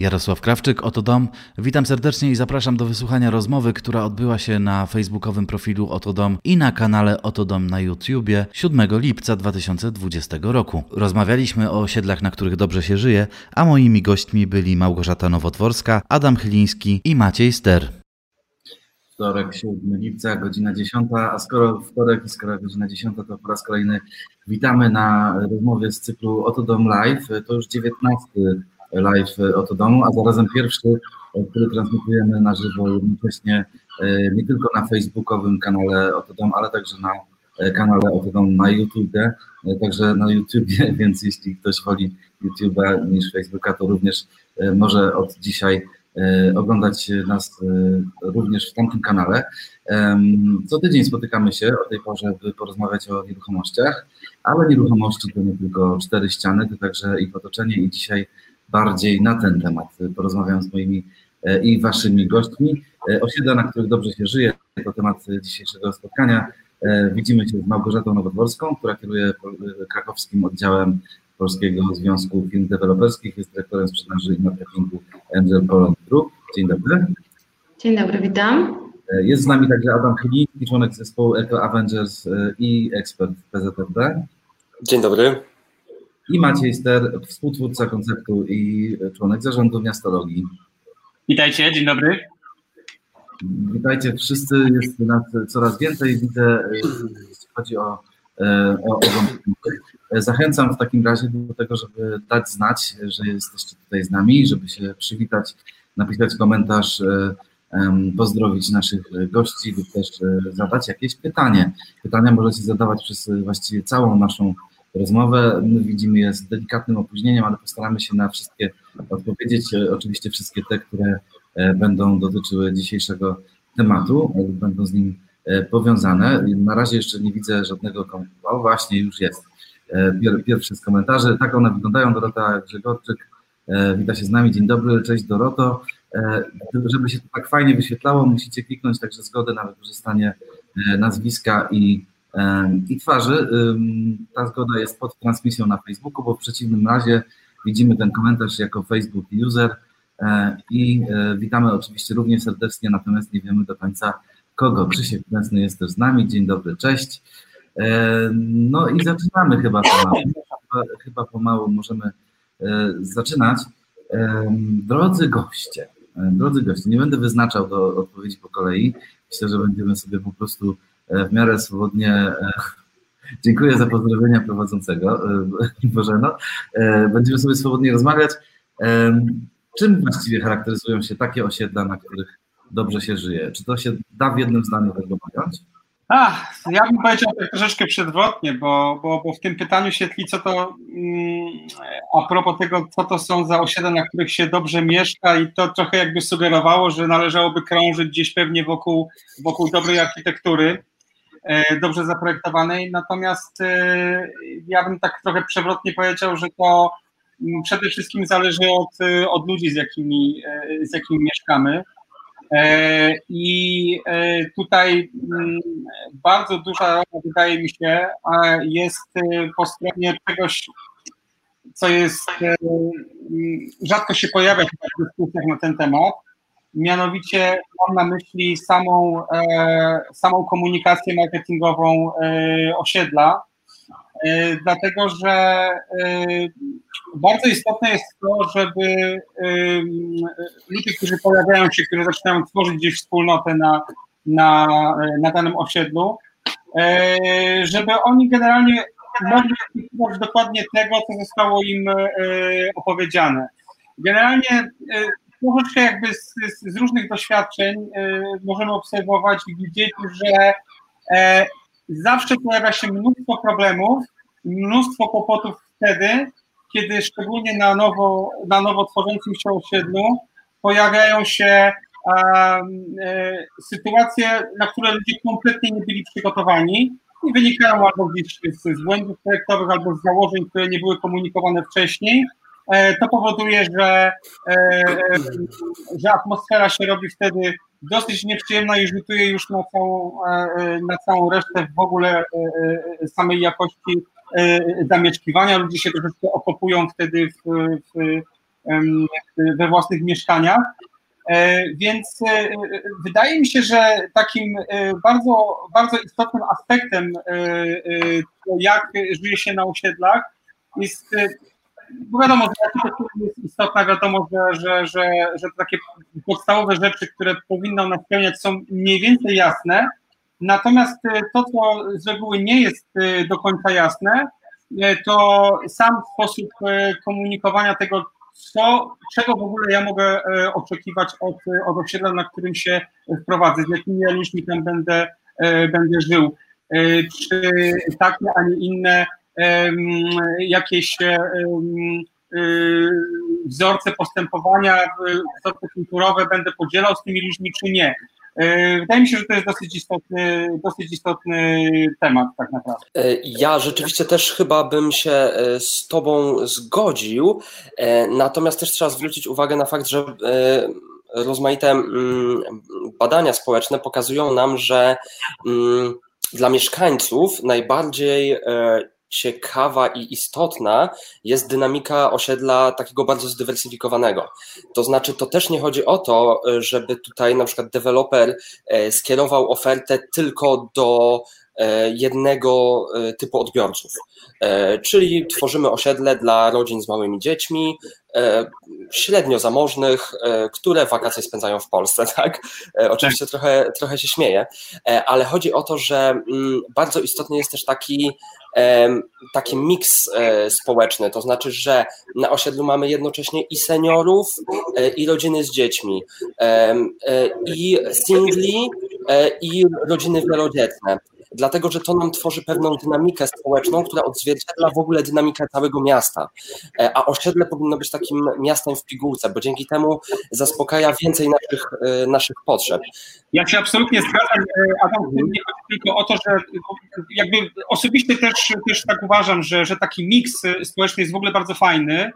Jarosław Krawczyk, oto dom. Witam serdecznie i zapraszam do wysłuchania rozmowy, która odbyła się na facebookowym profilu Oto Dom i na kanale Oto Dom na YouTubie 7 lipca 2020 roku. Rozmawialiśmy o osiedlach, na których dobrze się żyje, a moimi gośćmi byli Małgorzata Nowotworska, Adam Chyliński i Maciej Ster. Wtorek, 7 lipca, godzina 10, a skoro wtorek i skoro godzina 10, to po raz kolejny witamy na rozmowie z cyklu Oto Dom Live. To już 19 live Oto Domu, a zarazem pierwszy, który transmitujemy na żywo jednocześnie e, nie tylko na facebookowym kanale Oto Dom, ale także na e, kanale Oto Dom na YouTube, e, także na YouTubie, więc jeśli ktoś woli YouTube'a niż Facebooka, to również może od dzisiaj oglądać nas również w tamtym kanale. Co tydzień spotykamy się o tej porze, by porozmawiać o nieruchomościach, ale nieruchomości to nie tylko cztery ściany, to także ich otoczenie i dzisiaj bardziej na ten temat. Porozmawiam z moimi e, i waszymi gośćmi. E, osiedla, na których dobrze się żyje, to temat dzisiejszego spotkania. E, widzimy się z Małgorzatą Nowodworską, która kieruje krakowskim oddziałem Polskiego Związku Firm Deweloperskich, jest dyrektorem sprzedaży i marketingu Angel Poland Group. Dzień dobry. Dzień dobry, witam. Jest z nami także Adam Chyliński, członek zespołu Eco Avengers i ekspert PZFD. Dzień dobry i Maciej Ster, współtwórca konceptu i członek zarządu miastologii. Witajcie, dzień dobry. Witajcie wszyscy, jest nas coraz więcej, widzę, jeśli chodzi o, e, o, o Zachęcam w takim razie do tego, żeby dać znać, że jesteście tutaj z nami, żeby się przywitać, napisać komentarz, e, pozdrowić naszych gości lub też e, zadać jakieś pytanie. Pytania możecie zadawać przez właściwie całą naszą rozmowę. My widzimy je z delikatnym opóźnieniem, ale postaramy się na wszystkie odpowiedzieć. E, oczywiście wszystkie te, które e, będą dotyczyły dzisiejszego tematu, e, będą z nim powiązane. Na razie jeszcze nie widzę żadnego O właśnie, już jest. Pierwszy z komentarzy. Tak one wyglądają. Dorota Grzegorczyk wita się z nami. Dzień dobry, cześć Doroto. Żeby się to tak fajnie wyświetlało, musicie kliknąć także zgodę na wykorzystanie nazwiska i i twarzy. Ta zgoda jest pod transmisją na Facebooku, bo w przeciwnym razie widzimy ten komentarz jako Facebook user e, i e, witamy oczywiście równie serdecznie, natomiast nie wiemy do końca kogo. Krzysiek Kręsny jest też z nami. Dzień dobry, cześć. E, no i zaczynamy chyba pomału. Chyba, chyba pomału możemy zaczynać. Drodzy goście, drodzy goście, nie będę wyznaczał do odpowiedzi po kolei. Myślę, że będziemy sobie po prostu E, w miarę swobodnie. E, dziękuję za pozdrowienia prowadzącego, e, Bożeno. Będziemy sobie swobodnie rozmawiać. Czym właściwie charakteryzują się takie osiedla, na których dobrze się żyje? Czy to się da w jednym zdaniu tego pojąć? Ach, ja bym powiedział tak troszeczkę przedwrotnie, bo, bo, bo w tym pytaniu się tli, co to mm, a propos tego, co to są za osiedla, na których się dobrze mieszka i to trochę jakby sugerowało, że należałoby krążyć gdzieś pewnie wokół, wokół dobrej architektury. E, dobrze zaprojektowanej. Natomiast e, ja bym tak trochę przewrotnie powiedział, że to mm, przede wszystkim zależy od, e, od ludzi, z jakimi, z jakimi mieszkamy. I tutaj mm, bardzo duża rola, wydaje mi się, jest po stronie czegoś, co jest rzadko się pojawia w dyskusjach na ten temat, Mianowicie mam na myśli samą, e, samą komunikację marketingową e, osiedla, e, dlatego że e, bardzo istotne jest to, żeby e, ludzie, którzy pojawiają się, którzy zaczynają tworzyć gdzieś wspólnotę na, na, na danym osiedlu, e, żeby oni generalnie mogli dokładnie tego, co zostało im opowiedziane. Generalnie troszeczkę jakby z, z, różnych doświadczeń y, możemy obserwować i widzieć, że e, zawsze pojawia się mnóstwo problemów, mnóstwo kłopotów wtedy, kiedy szczególnie na nowo, na nowo tworzącym się osiedlu pojawiają się e, sytuacje, na które ludzie kompletnie nie byli przygotowani i wynikają albo gdzieś z, z błędów projektowych, albo z założeń, które nie były komunikowane wcześniej, E, to powoduje, że, e, e, że atmosfera się robi wtedy dosyć nieprzyjemna i rzutuje już na całą, na całą resztę w ogóle samej jakości zamieszkiwania. Ludzie się troszeczkę okopują wtedy w, w, we własnych mieszkaniach. Więc wydaje mi się, że takim bardzo, bardzo istotnym aspektem, jak żyje się na osiedlach, jest bo wiadomo, że jest istotna, wiadomo, że, że, że, że takie podstawowe rzeczy, które powinno nas spełniać są mniej więcej jasne, natomiast e, to, co z reguły nie jest e, do końca jasne, e, to sam sposób komunikowania tego, co, czego w ogóle ja mogę oczekiwać od, od osiedla, na którym się wprowadzę, z jakimi ja licznikami będę, będę żył. Czy takie, a nie inne jakieś wzorce postępowania, wzorce kulturowe będę podzielał z tymi ludźmi, czy nie. E, wydaje mi się, że to jest dosyć istotny, dosyć istotny temat, tak naprawdę. E, ja rzeczywiście też chyba bym się e, z Tobą zgodził, natomiast też trzeba zwrócić uwagę na fakt, że rozmaite mm, badania społeczne pokazują nam, że mm, dla mieszkańców najbardziej ciekawa i istotna jest dynamika osiedla takiego bardzo zdywersyfikowanego. To znaczy, to też nie chodzi o to, żeby tutaj na przykład deweloper e, skierował ofertę tylko do jednego e, typu odbiorców. Czyli tworzymy osiedle dla rodzin z małymi dziećmi, średnio zamożnych, które wakacje spędzają w Polsce, tak? Oczywiście trochę, trochę się śmieję, ale chodzi o to, że mm, bardzo istotny jest też taki taki miks e, społeczny, to znaczy, że na osiedlu mamy jednocześnie i seniorów, e, i rodziny z dziećmi, e, i singli, i rodziny wielodzietne dlatego że to nam tworzy pewną dynamikę społeczną, która odzwierciedla w ogóle dynamikę całego miasta. E, a osiedle powinno być takim miastem w pigułce, bo dzięki temu zaspokaja więcej naszych, e, naszych potrzeb. Ja się absolutnie zgadzam, e, Adam, nie chodzi tylko o to, że jakby osobiście też, też tak uważam, że, że taki miks społeczny jest w ogóle bardzo fajny.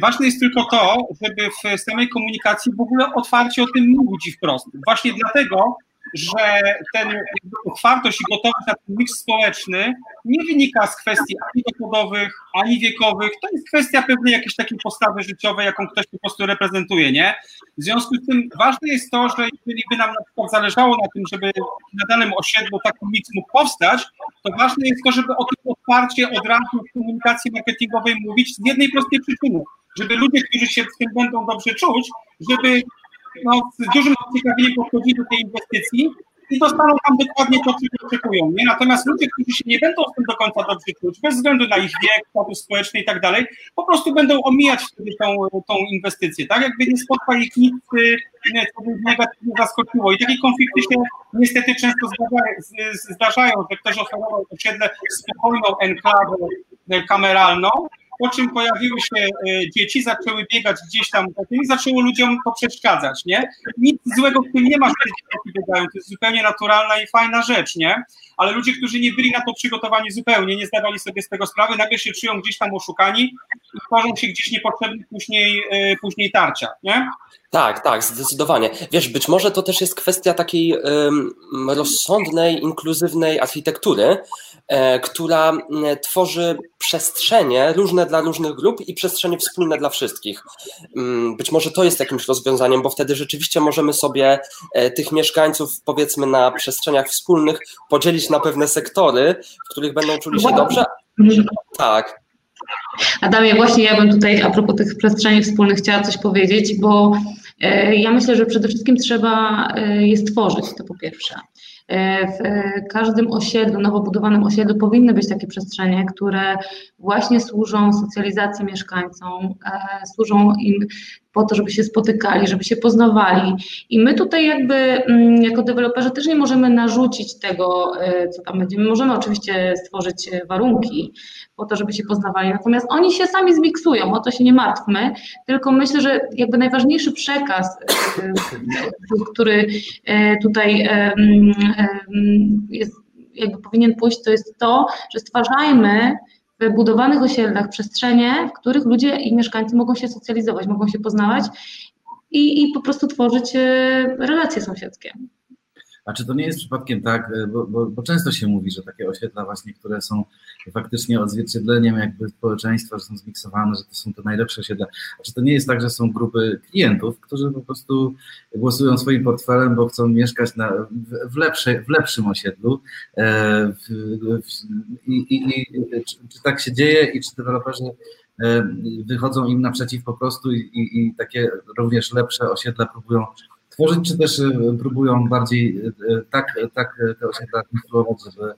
Ważne jest tylko to, żeby w samej komunikacji w ogóle otwarcie o tym mówić i wprost. Właśnie dlatego że ten otwartość i gotowość na ten miks społeczny nie wynika z kwestii ani dochodowych, ani wiekowych. To jest kwestia pewnej jakiejś takiej postawy życiowej, jaką ktoś po prostu reprezentuje, nie? W związku z tym ważne jest to, że jeżeli by nam na przykład zależało na tym, żeby na danym osiedlu taki miks mógł powstać, to ważne jest to, żeby o tym otwarcie od razu w komunikacji marketingowej mówić z jednej prostej przyczyny, żeby ludzie, którzy się z tym będą dobrze czuć, żeby no, z dużym zaciekawieniem podchodzili do tej inwestycji i dostaną tam dokładnie to, czego oczekują. Nie? Natomiast ludzie, którzy się nie będą z tym do końca dobrze czuć, bez względu na ich wiek, status społeczny i tak dalej, po prostu będą omijać wtedy tą, tą inwestycję, tak? Jakby nie spotka ich nic, co by negatywnie zaskoczyło. I takie konflikty się niestety często zdarzają, zdarzają że ktoś oferował osiedle spokojną enklawę kameralną, po czym pojawiły się e, dzieci, zaczęły biegać gdzieś tam i zaczęło ludziom to przeszkadzać, nie? Nic złego w tym nie ma, że te dzieci biegają, to jest zupełnie naturalna i fajna rzecz, nie? Ale ludzie, którzy nie byli na to przygotowani zupełnie, nie zdawali sobie z tego sprawy, nagle się czują gdzieś tam oszukani i tworzą się gdzieś niepotrzebne później, e, później tarcia, nie? Tak, tak, zdecydowanie. Wiesz, być może to też jest kwestia takiej um, rozsądnej, inkluzywnej architektury, e, która tworzy przestrzenie różne dla różnych grup i przestrzenie wspólne dla wszystkich. Um, być może to jest jakimś rozwiązaniem, bo wtedy rzeczywiście możemy sobie e, tych mieszkańców, powiedzmy, na przestrzeniach wspólnych podzielić na pewne sektory, w których będą czuli się dobrze. Tak, Adamie, właśnie ja bym tutaj a propos tych przestrzeni wspólnych chciała coś powiedzieć, bo e, ja myślę, że przede wszystkim trzeba e, je stworzyć, to po pierwsze. E, w każdym osiedlu, nowo budowanym osiedlu powinny być takie przestrzenie, które właśnie służą socjalizacji mieszkańcom, służą im po to, żeby się spotykali, żeby się poznawali. I my tutaj jakby mm, jako deweloperzy też nie możemy narzucić tego, co tam będziemy. Możemy oczywiście stworzyć warunki, po to, żeby się poznawali. Natomiast oni się sami zmiksują, o to się nie martwmy, tylko myślę, że jakby najważniejszy przekaz, e, e, który e, tutaj jest, jakby powinien pójść, to jest to, że stwarzajmy w budowanych osiedlach przestrzenie, w których ludzie i mieszkańcy mogą się socjalizować, mogą się poznawać i, i po prostu tworzyć relacje sąsiedzkie. A czy to nie jest przypadkiem tak, e, bo, bo, bo, często się mówi, że takie osiedla właśnie, które są faktycznie odzwierciedleniem jakby społeczeństwa, że są zmiksowane, że to są te najlepsze osiedla. A czy to nie jest tak, że są grupy klientów, którzy po prostu głosują swoim portfelem, bo chcą mieszkać na, w, lepszej, w lepszym osiedlu? E, w, w, i, i, i, czy, czy, tak się dzieje i czy deweloperzy e, wychodzą im naprzeciw po prostu i, i takie również lepsze osiedla próbują tworzyć, czy też e, próbują bardziej e, tak, tak te osiedla konstruować, żeby, e,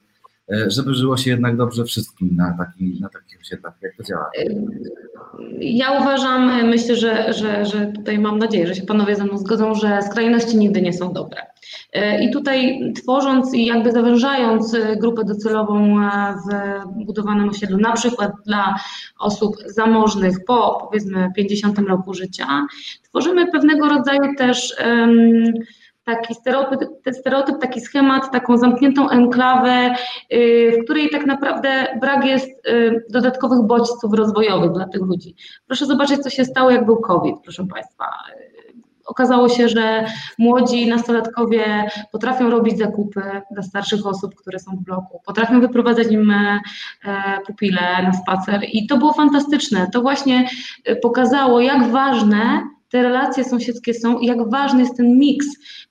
żeby żyło się jednak dobrze wszystkim na, taki, na takich osiedlach? Jak to działa? Ja uważam, myślę, że, że, że tutaj mam nadzieję, że się panowie ze mną zgodzą, że skrajności nigdy nie są dobre. I tutaj tworząc i jakby zawężając grupę docelową w budowanym osiedlu, na przykład dla osób zamożnych po powiedzmy 50 roku życia, tworzymy pewnego rodzaju też um, taki stereotyp, stereotyp, taki schemat, taką zamkniętą enklawę, y, w której tak naprawdę brak jest y, dodatkowych bodźców rozwojowych dla tych ludzi. Proszę zobaczyć, co się stało, jak był COVID, proszę Państwa. Okazało się, że młodzi nastolatkowie potrafią robić zakupy dla starszych osób, które są w bloku, potrafią wyprowadzać im e, pupile na spacer i to było fantastyczne. To właśnie pokazało, jak ważne te relacje sąsiedzkie są i jak ważny jest ten miks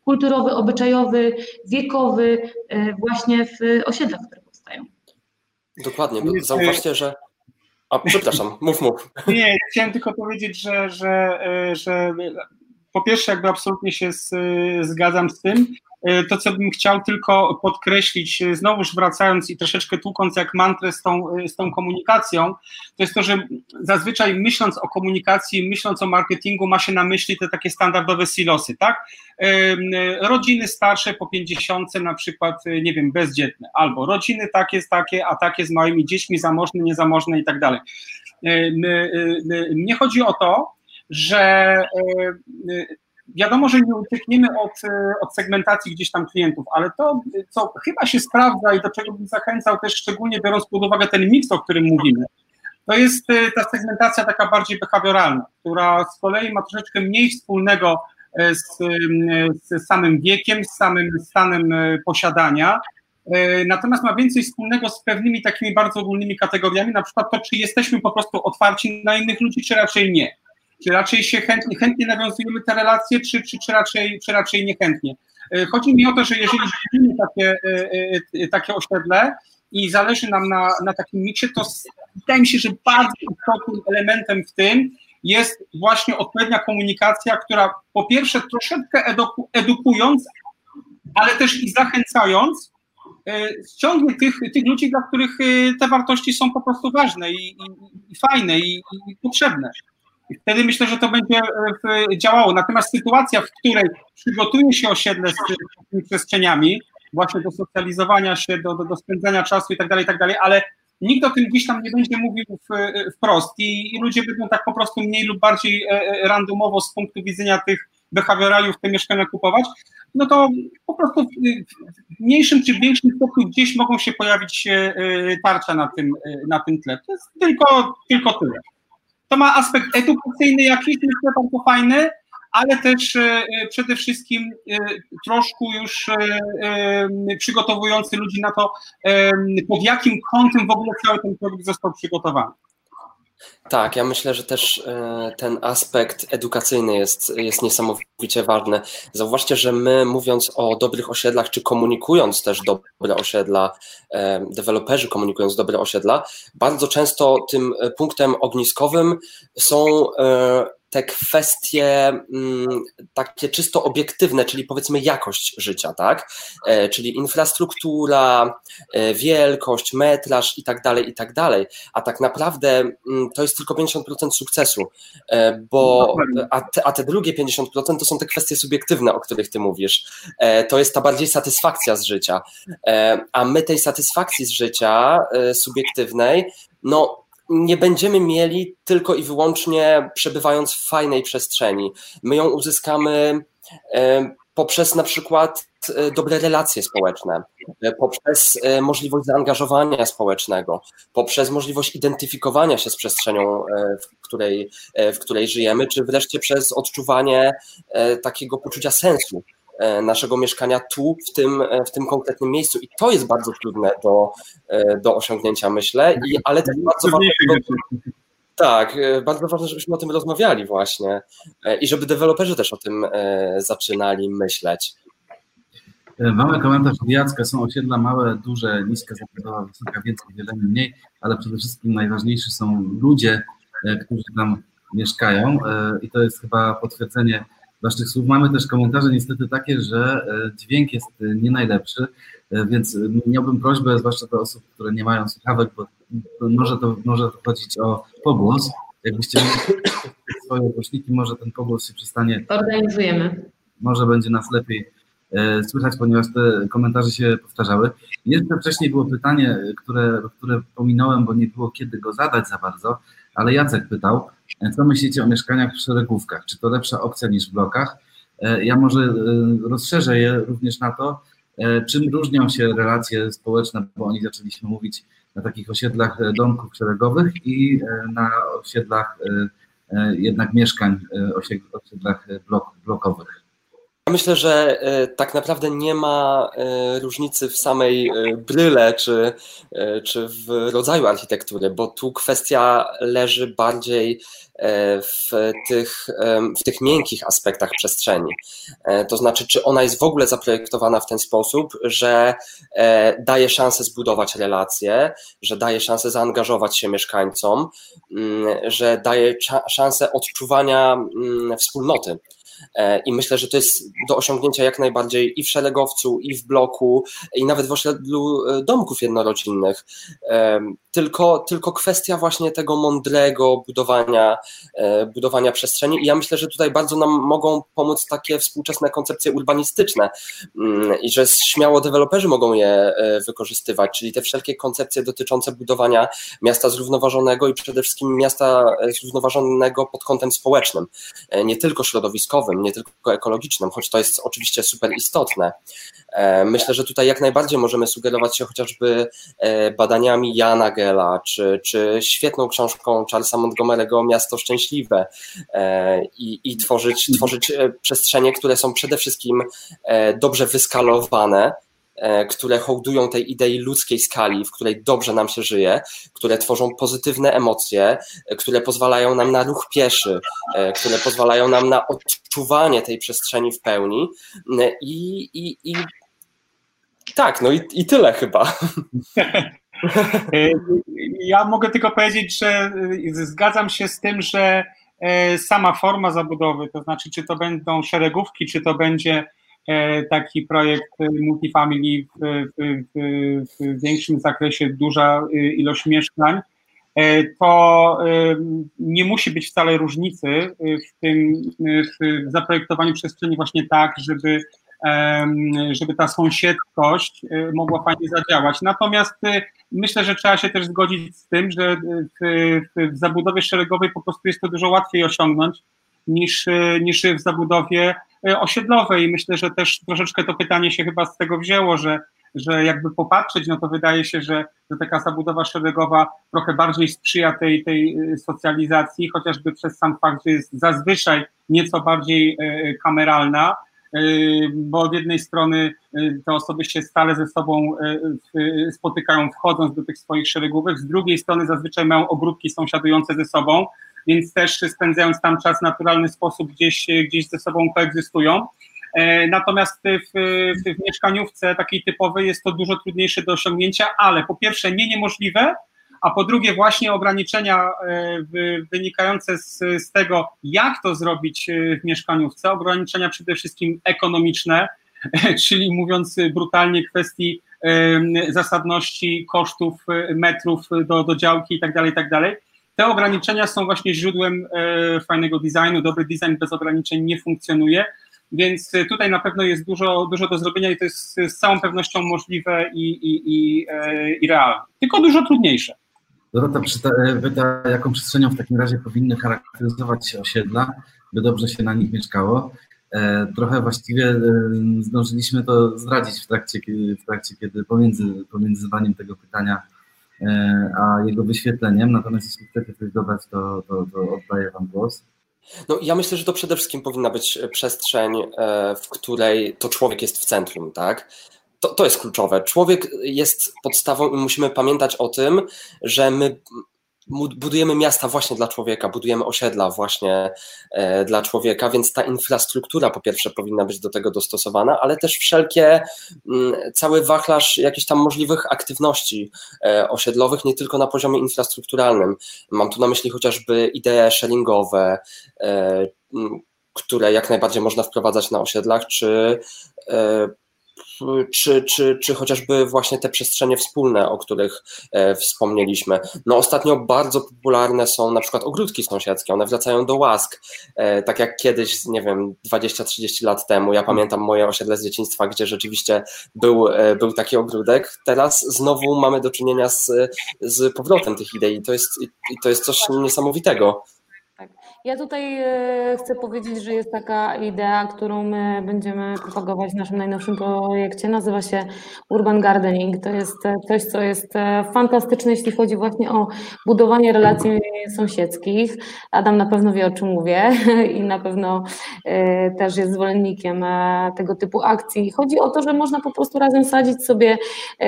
kulturowy, obyczajowy, wiekowy e, właśnie w osiedlach, które powstają. Dokładnie, bo zauważcie, że a, przepraszam, mów, mów. Nie, chciałem tylko powiedzieć, że, że, że po pierwsze, jakby absolutnie się z, zgadzam z tym. E, to, co bym chciał tylko podkreślić, e, znowuż wracając i troszeczkę tłukąc jak mantrę z tą, e, z tą komunikacją, to jest to, że zazwyczaj myśląc o komunikacji, myśląc o marketingu, ma się na myśli te takie standardowe silosy, tak? Rodziny starsze po 50, na przykład, nie wiem, bezdzietne, albo rodziny takie, takie, a takie z małymi dziećmi, zamożne, niezamożne i tak dalej. Mnie chodzi o to, że wiadomo, że nie uciekniemy od, e, od segmentacji gdzieś tam klientów, ale to, co chyba się sprawdza i do czego bym zachęcał też szczególnie biorąc pod uwagę ten miks, o którym mówimy, to jest ta segmentacja taka bardziej behawioralna, która z kolei ma troszeczkę mniej wspólnego z, z samym wiekiem, z samym stanem posiadania, natomiast ma więcej wspólnego z pewnymi takimi bardzo ogólnymi kategoriami, na przykład to, czy jesteśmy po prostu otwarci na innych ludzi, czy raczej nie. Czy raczej się chętnie, chętnie nawiązujemy te relacje, czy, czy, czy, raczej, czy raczej niechętnie? E, chodzi mi o to, że jeżeli widzimy takie, e, e, takie osiedle i zależy nam na, na takim miksie, to wydaje mi się, że bardzo istotnym elementem w tym jest właśnie odpowiednia komunikacja, która po pierwsze troszeczkę eduku, edukując, ale też i zachęcając, ściągnie tych, tych ludzi, dla których te wartości są po prostu ważne i, i, i fajne i, i potrzebne. Wtedy myślę, że to będzie e, działało. Natomiast sytuacja, w której przygotuje się osiedle z tymi przestrzeniami, właśnie do socjalizowania się, do, do, do spędzania czasu i tak dalej, i tak dalej, ale nikt o tym gdzieś tam nie będzie mówił wprost i, i ludzie będą tak po prostu mniej lub bardziej e, e, randomowo z punktu widzenia tych behawioraliów te mieszkania kupować, no to po prostu w mniejszym czy większym stopniu gdzieś mogą się pojawić tarcza na tym, na tym tle. To jest tylko, tylko tyle. To ma aspekt edukacyjny jakiś, myślę, bardzo fajny, ale też e, przede wszystkim e, troszkę już e, przygotowujący ludzi na to, pod jakim kątem w ogóle cały ten produkt został przygotowany. Tak, ja myślę, że też ten aspekt edukacyjny jest, jest niesamowicie ważny. Zauważcie, że my mówiąc o dobrych osiedlach, czy komunikując też dobre osiedla, deweloperzy komunikując dobre osiedla, bardzo często tym punktem ogniskowym są te kwestie mm, takie czysto obiektywne, czyli powiedzmy jakość życia, tak? E, czyli infrastruktura, e, wielkość, metraż i tak dalej, i tak dalej. A tak naprawdę mm, to jest tylko 50% sukcesu, e, bo a te, a te drugie 50% to są te kwestie subiektywne, o których ty mówisz. To jest ta bardziej satysfakcja z życia. A my tej satysfakcji z życia subiektywnej, no nie będziemy mieli tylko i wyłącznie przebywając w fajnej przestrzeni. My ją uzyskamy e, poprzez na przykład e, dobre relacje społeczne, e, poprzez możliwość zaangażowania społecznego, poprzez możliwość identyfikowania się z przestrzenią, w której, w której żyjemy, czy wreszcie przez odczuwanie takiego poczucia sensu naszego mieszkania tu, w tym, w tym konkretnym miejscu. I to jest bardzo trudne do, do osiągnięcia, myślę, I, ale też bardzo ważne. Tak, bardzo ważne, żebyśmy o tym rozmawiali właśnie i żeby deweloperzy też o tym zaczynali myśleć. Mamy komentarz od Jacka, są osiedla małe, duże, niska zabudowa, wysoka, więcej, wiele mniej, ale przede wszystkim najważniejsi są ludzie, e, którzy tam mieszkają e, i to jest chyba potwierdzenie Waszych słów. Mamy też komentarze niestety takie, że e, dźwięk jest nie najlepszy, więc miałbym prośbę, zwłaszcza do osób, które nie mają słuchawek, bo może to może chodzić o pogłos. Jakbyście mieli swoje głośniki, może ten pogłos się przestanie. Organizujemy. Może będzie nas lepiej E, słychać, ponieważ te komentarze się powtarzały. Jeszcze wcześniej było pytanie, które, które pominąłem, bo nie było kiedy go zadać za bardzo, ale Jacek pytał, e, co myślicie o mieszkaniach w szeregówkach? Czy to lepsza opcja niż w blokach? E, ja może rozszerzę je również na to, czym różnią się relacje społeczne, bo oni zaczęliśmy mówić na takich osiedlach domków szeregowych i na osiedlach jednak mieszkań, osiedlach blok, blokowych. Myślę, że e, tak naprawdę nie ma e, różnicy w samej e, bryle czy, czy w rodzaju architektury, bo tu kwestia leży bardziej w tych, w tych miękkich aspektach przestrzeni. To znaczy, czy ona jest w ogóle zaprojektowana w ten sposób, że daje szansę zbudować relacje, że daje szansę zaangażować się mieszkańcom, mm, że daje szansę odczuwania mm, wspólnoty. E, I myślę, że to jest do osiągnięcia jak najbardziej i w szeregowcu, i w bloku, i nawet w osiedlu e, domków jednorodzinnych. E, tylko, tylko kwestia właśnie tego mądrego budowania, budowania przestrzeni. I ja myślę, że tutaj bardzo nam mogą pomóc takie współczesne koncepcje urbanistyczne mm, i że śmiało deweloperzy mogą je wykorzystywać, czyli te wszelkie koncepcje dotyczące budowania miasta zrównoważonego i przede wszystkim miasta zrównoważonego pod kątem społecznym, nie tylko środowiskowym, nie tylko ekologicznym, choć to jest oczywiście super istotne. E, myślę, że tutaj jak najbardziej możemy sugerować się chociażby e, badaniami Jana Gela, czy, czy świetną książką Charlesa Montgomery'ego Miasto Szczęśliwe e, i, i tworzyć, tworzyć przestrzenie, które są przede wszystkim dobrze wyskalowane, które hołdują tej idei ludzkiej skali, w której dobrze nam się żyje, które tworzą pozytywne emocje, e, które pozwalają nam na ruch pieszy, e, które pozwalają nam na odczuwanie tej przestrzeni w pełni. I, i, i tak, no i, i tyle chyba. Ja mogę tylko powiedzieć, że zgadzam się z tym, że sama forma zabudowy, to znaczy, czy to będą szeregówki, czy to będzie E, taki projekt multifamily w, w, w, w większym zakresie, duża y, ilość mieszkań, e, to nie musi być wcale różnicy w tym w zaprojektowaniu przestrzeni właśnie tak, żeby, żeby ta sąsiedkość e, mogła fajnie zadziałać. Natomiast myślę, że trzeba się też zgodzić z tym, że w, w zabudowie szeregowej po prostu jest to dużo łatwiej osiągnąć niż, niż w zabudowie E, osiedlowej. Myślę, że też troszeczkę to pytanie się chyba z tego wzięło, że, że jakby popatrzeć, no to wydaje się, że, że taka zabudowa szeregowa trochę bardziej sprzyja tej, tej e, socjalizacji, chociażby przez sam fakt, że jest zazwyczaj nieco bardziej e, kameralna, bo od jednej strony te osoby się stale ze sobą spotykają wchodząc do tych swoich szeregówek, z drugiej strony zazwyczaj mają ogródki sąsiadujące ze sobą, więc też spędzając tam czas w naturalny sposób gdzieś, gdzieś ze sobą koegzystują. E, natomiast w, w, w mieszkaniówce takiej typowej jest to dużo trudniejsze do osiągnięcia, ale po pierwsze nie niemożliwe, a po drugie właśnie ograniczenia e, wynikające z, z tego, jak to zrobić e, w mieszkaniówce, ograniczenia przede wszystkim ekonomiczne, czyli mówiąc brutalnie kwestii zasadności kosztów metrów do, do działki i tak te ograniczenia są właśnie źródłem e, fajnego designu. Dobry design bez ograniczeń nie funkcjonuje, więc tutaj na pewno jest dużo, dużo do zrobienia i to jest z całą pewnością możliwe i, i, i, e, i realne, tylko dużo trudniejsze. Dorota pyta, jaką przestrzenią w takim razie powinny charakteryzować się osiedla, by dobrze się na nich mieszkało. E, trochę właściwie zdążyliśmy to zdradzić w trakcie, w trakcie kiedy pomiędzy, pomiędzy zdaniem tego pytania E, a jego wyświetleniem. Natomiast jeśli chcecie coś dodać, to, to, to oddaję Wam głos. No, ja myślę, że to przede wszystkim powinna być przestrzeń, w której to człowiek jest w centrum, tak? To, to jest kluczowe. Człowiek jest podstawą i musimy pamiętać o tym, że my budujemy miasta właśnie dla człowieka, budujemy osiedla właśnie e, dla człowieka, więc ta infrastruktura po pierwsze powinna być do tego dostosowana, ale też wszelkie, mm, cały wachlarz jakichś tam możliwych aktywności e, osiedlowych, nie tylko na poziomie infrastrukturalnym. Mam tu na myśli chociażby idee sharingowe, e, które jak najbardziej można wprowadzać na osiedlach, czy czy, czy, czy chociażby właśnie te przestrzenie wspólne, o których e, wspomnieliśmy. No ostatnio bardzo popularne są na przykład ogródki sąsiedzkie, one wracają do łask, e, tak jak kiedyś, nie wiem, 20-30 lat temu, ja pamiętam moje osiedle z dzieciństwa, gdzie rzeczywiście był, e, był taki ogródek, teraz znowu mamy do czynienia z, z powrotem tych idei to jest, to jest coś niesamowitego. Ja tutaj e, chcę powiedzieć, że jest taka idea, którą my będziemy propagować w naszym najnowszym projekcie. Nazywa się Urban Gardening. To jest e, coś, co jest e, fantastyczne, jeśli chodzi właśnie o budowanie relacji sąsiedzkich. Adam na pewno wie, o czym mówię i na pewno też jest zwolennikiem tego typu akcji. Chodzi o to, że można po prostu razem sadzić sobie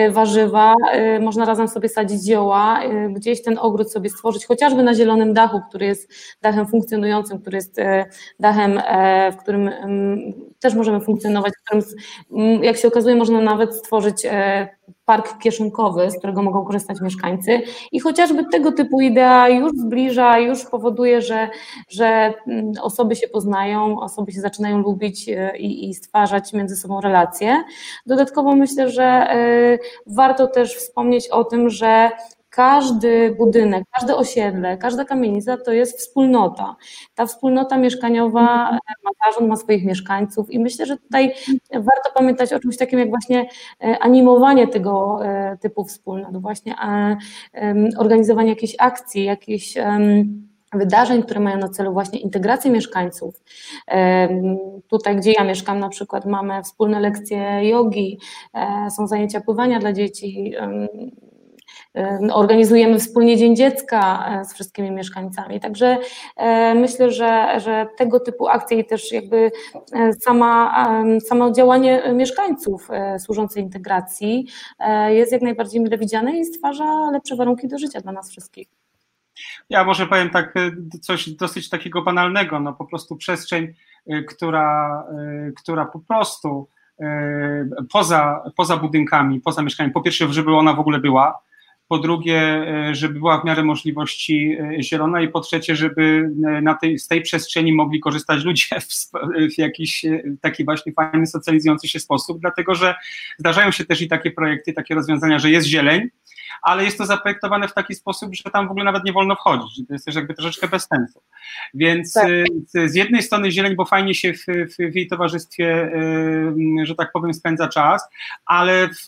warzywa, można razem sobie sadzić zioła, gdzieś ten ogród sobie stworzyć, chociażby na zielonym dachu, który jest dachem funkcjonalnym funkcjonującym, który jest e, dachem, e, w którym też możemy funkcjonować, w którym, jak się okazuje, można nawet stworzyć e, park kieszonkowy, z którego mogą korzystać mieszkańcy. I chociażby tego typu idea już zbliża, już powoduje, że, że osoby się poznają, osoby się zaczynają lubić i, i stwarzać między sobą relacje. Dodatkowo myślę, że warto też wspomnieć o tym, że każdy budynek, każde osiedle, każda kamienica to jest wspólnota. Ta wspólnota mieszkaniowa ma zarząd, ma swoich mieszkańców i myślę, że tutaj warto pamiętać o czymś takim jak właśnie e, animowanie tego e, typu wspólnot, właśnie e, organizowanie jakichś akcji, jakichś wydarzeń, które mają na celu właśnie integrację mieszkańców. Tutaj, gdzie ja mieszkam, na przykład mamy wspólne lekcje jogi, są zajęcia pływania dla dzieci, Organizujemy wspólnie Dzień Dziecka e, z wszystkimi mieszkańcami. Także e, myślę, że, że tego typu akcje i też jakby e, sama, samo działanie mieszkańców służące integracji jest jak najbardziej mile widziane i stwarza lepsze warunki do życia dla nas wszystkich. Ja może powiem tak coś dosyć takiego banalnego, no po prostu przestrzeń, która, która po prostu poza, poza budynkami, poza mieszkaniem, po pierwsze, żeby ona w ogóle była, po drugie, e, żeby była w miarę możliwości e, zielona i po trzecie, żeby e, na tej, z tej przestrzeni mogli korzystać ludzie w, w jakiś taki właśnie fajny, socjalizujący się sposób, dlatego że zdarzają się też i takie projekty, takie rozwiązania, że jest zieleń, ale jest to zaprojektowane w taki sposób, że tam w ogóle nawet nie wolno wchodzić. To jest też jakby troszeczkę bez sensu. Więc tak. Y, z jednej strony zieleń, bo fajnie się w, w, w jej towarzystwie, y, że tak powiem, spędza czas, ale w,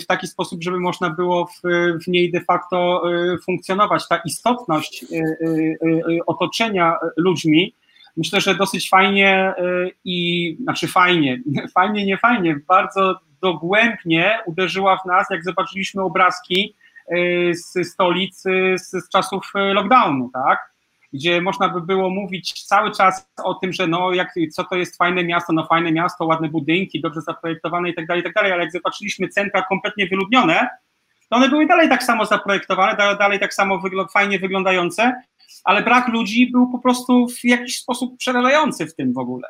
w taki sposób, żeby można było w, w niej de facto y, funkcjonować. Ta istotność otoczenia ludźmi, myślę, że dosyć fajnie i znaczy fajnie, fajnie, nie fajnie, bardzo dogłębnie uderzyła w nas, jak zobaczyliśmy obrazki y, z stolic z, czasów y, lockdownu, tak? Gdzie można by było mówić cały czas o tym, że no, jak, co to jest fajne miasto, no fajne miasto, ładne budynki, dobrze zaprojektowane i tak dalej, i tak dalej, ale jak zobaczyliśmy centra kompletnie wyludnione, to one były dalej tak samo zaprojektowane, dalej tak samo fajnie wyglądające, ale brak ludzi był po prostu w jakiś sposób przerażający w tym w ogóle.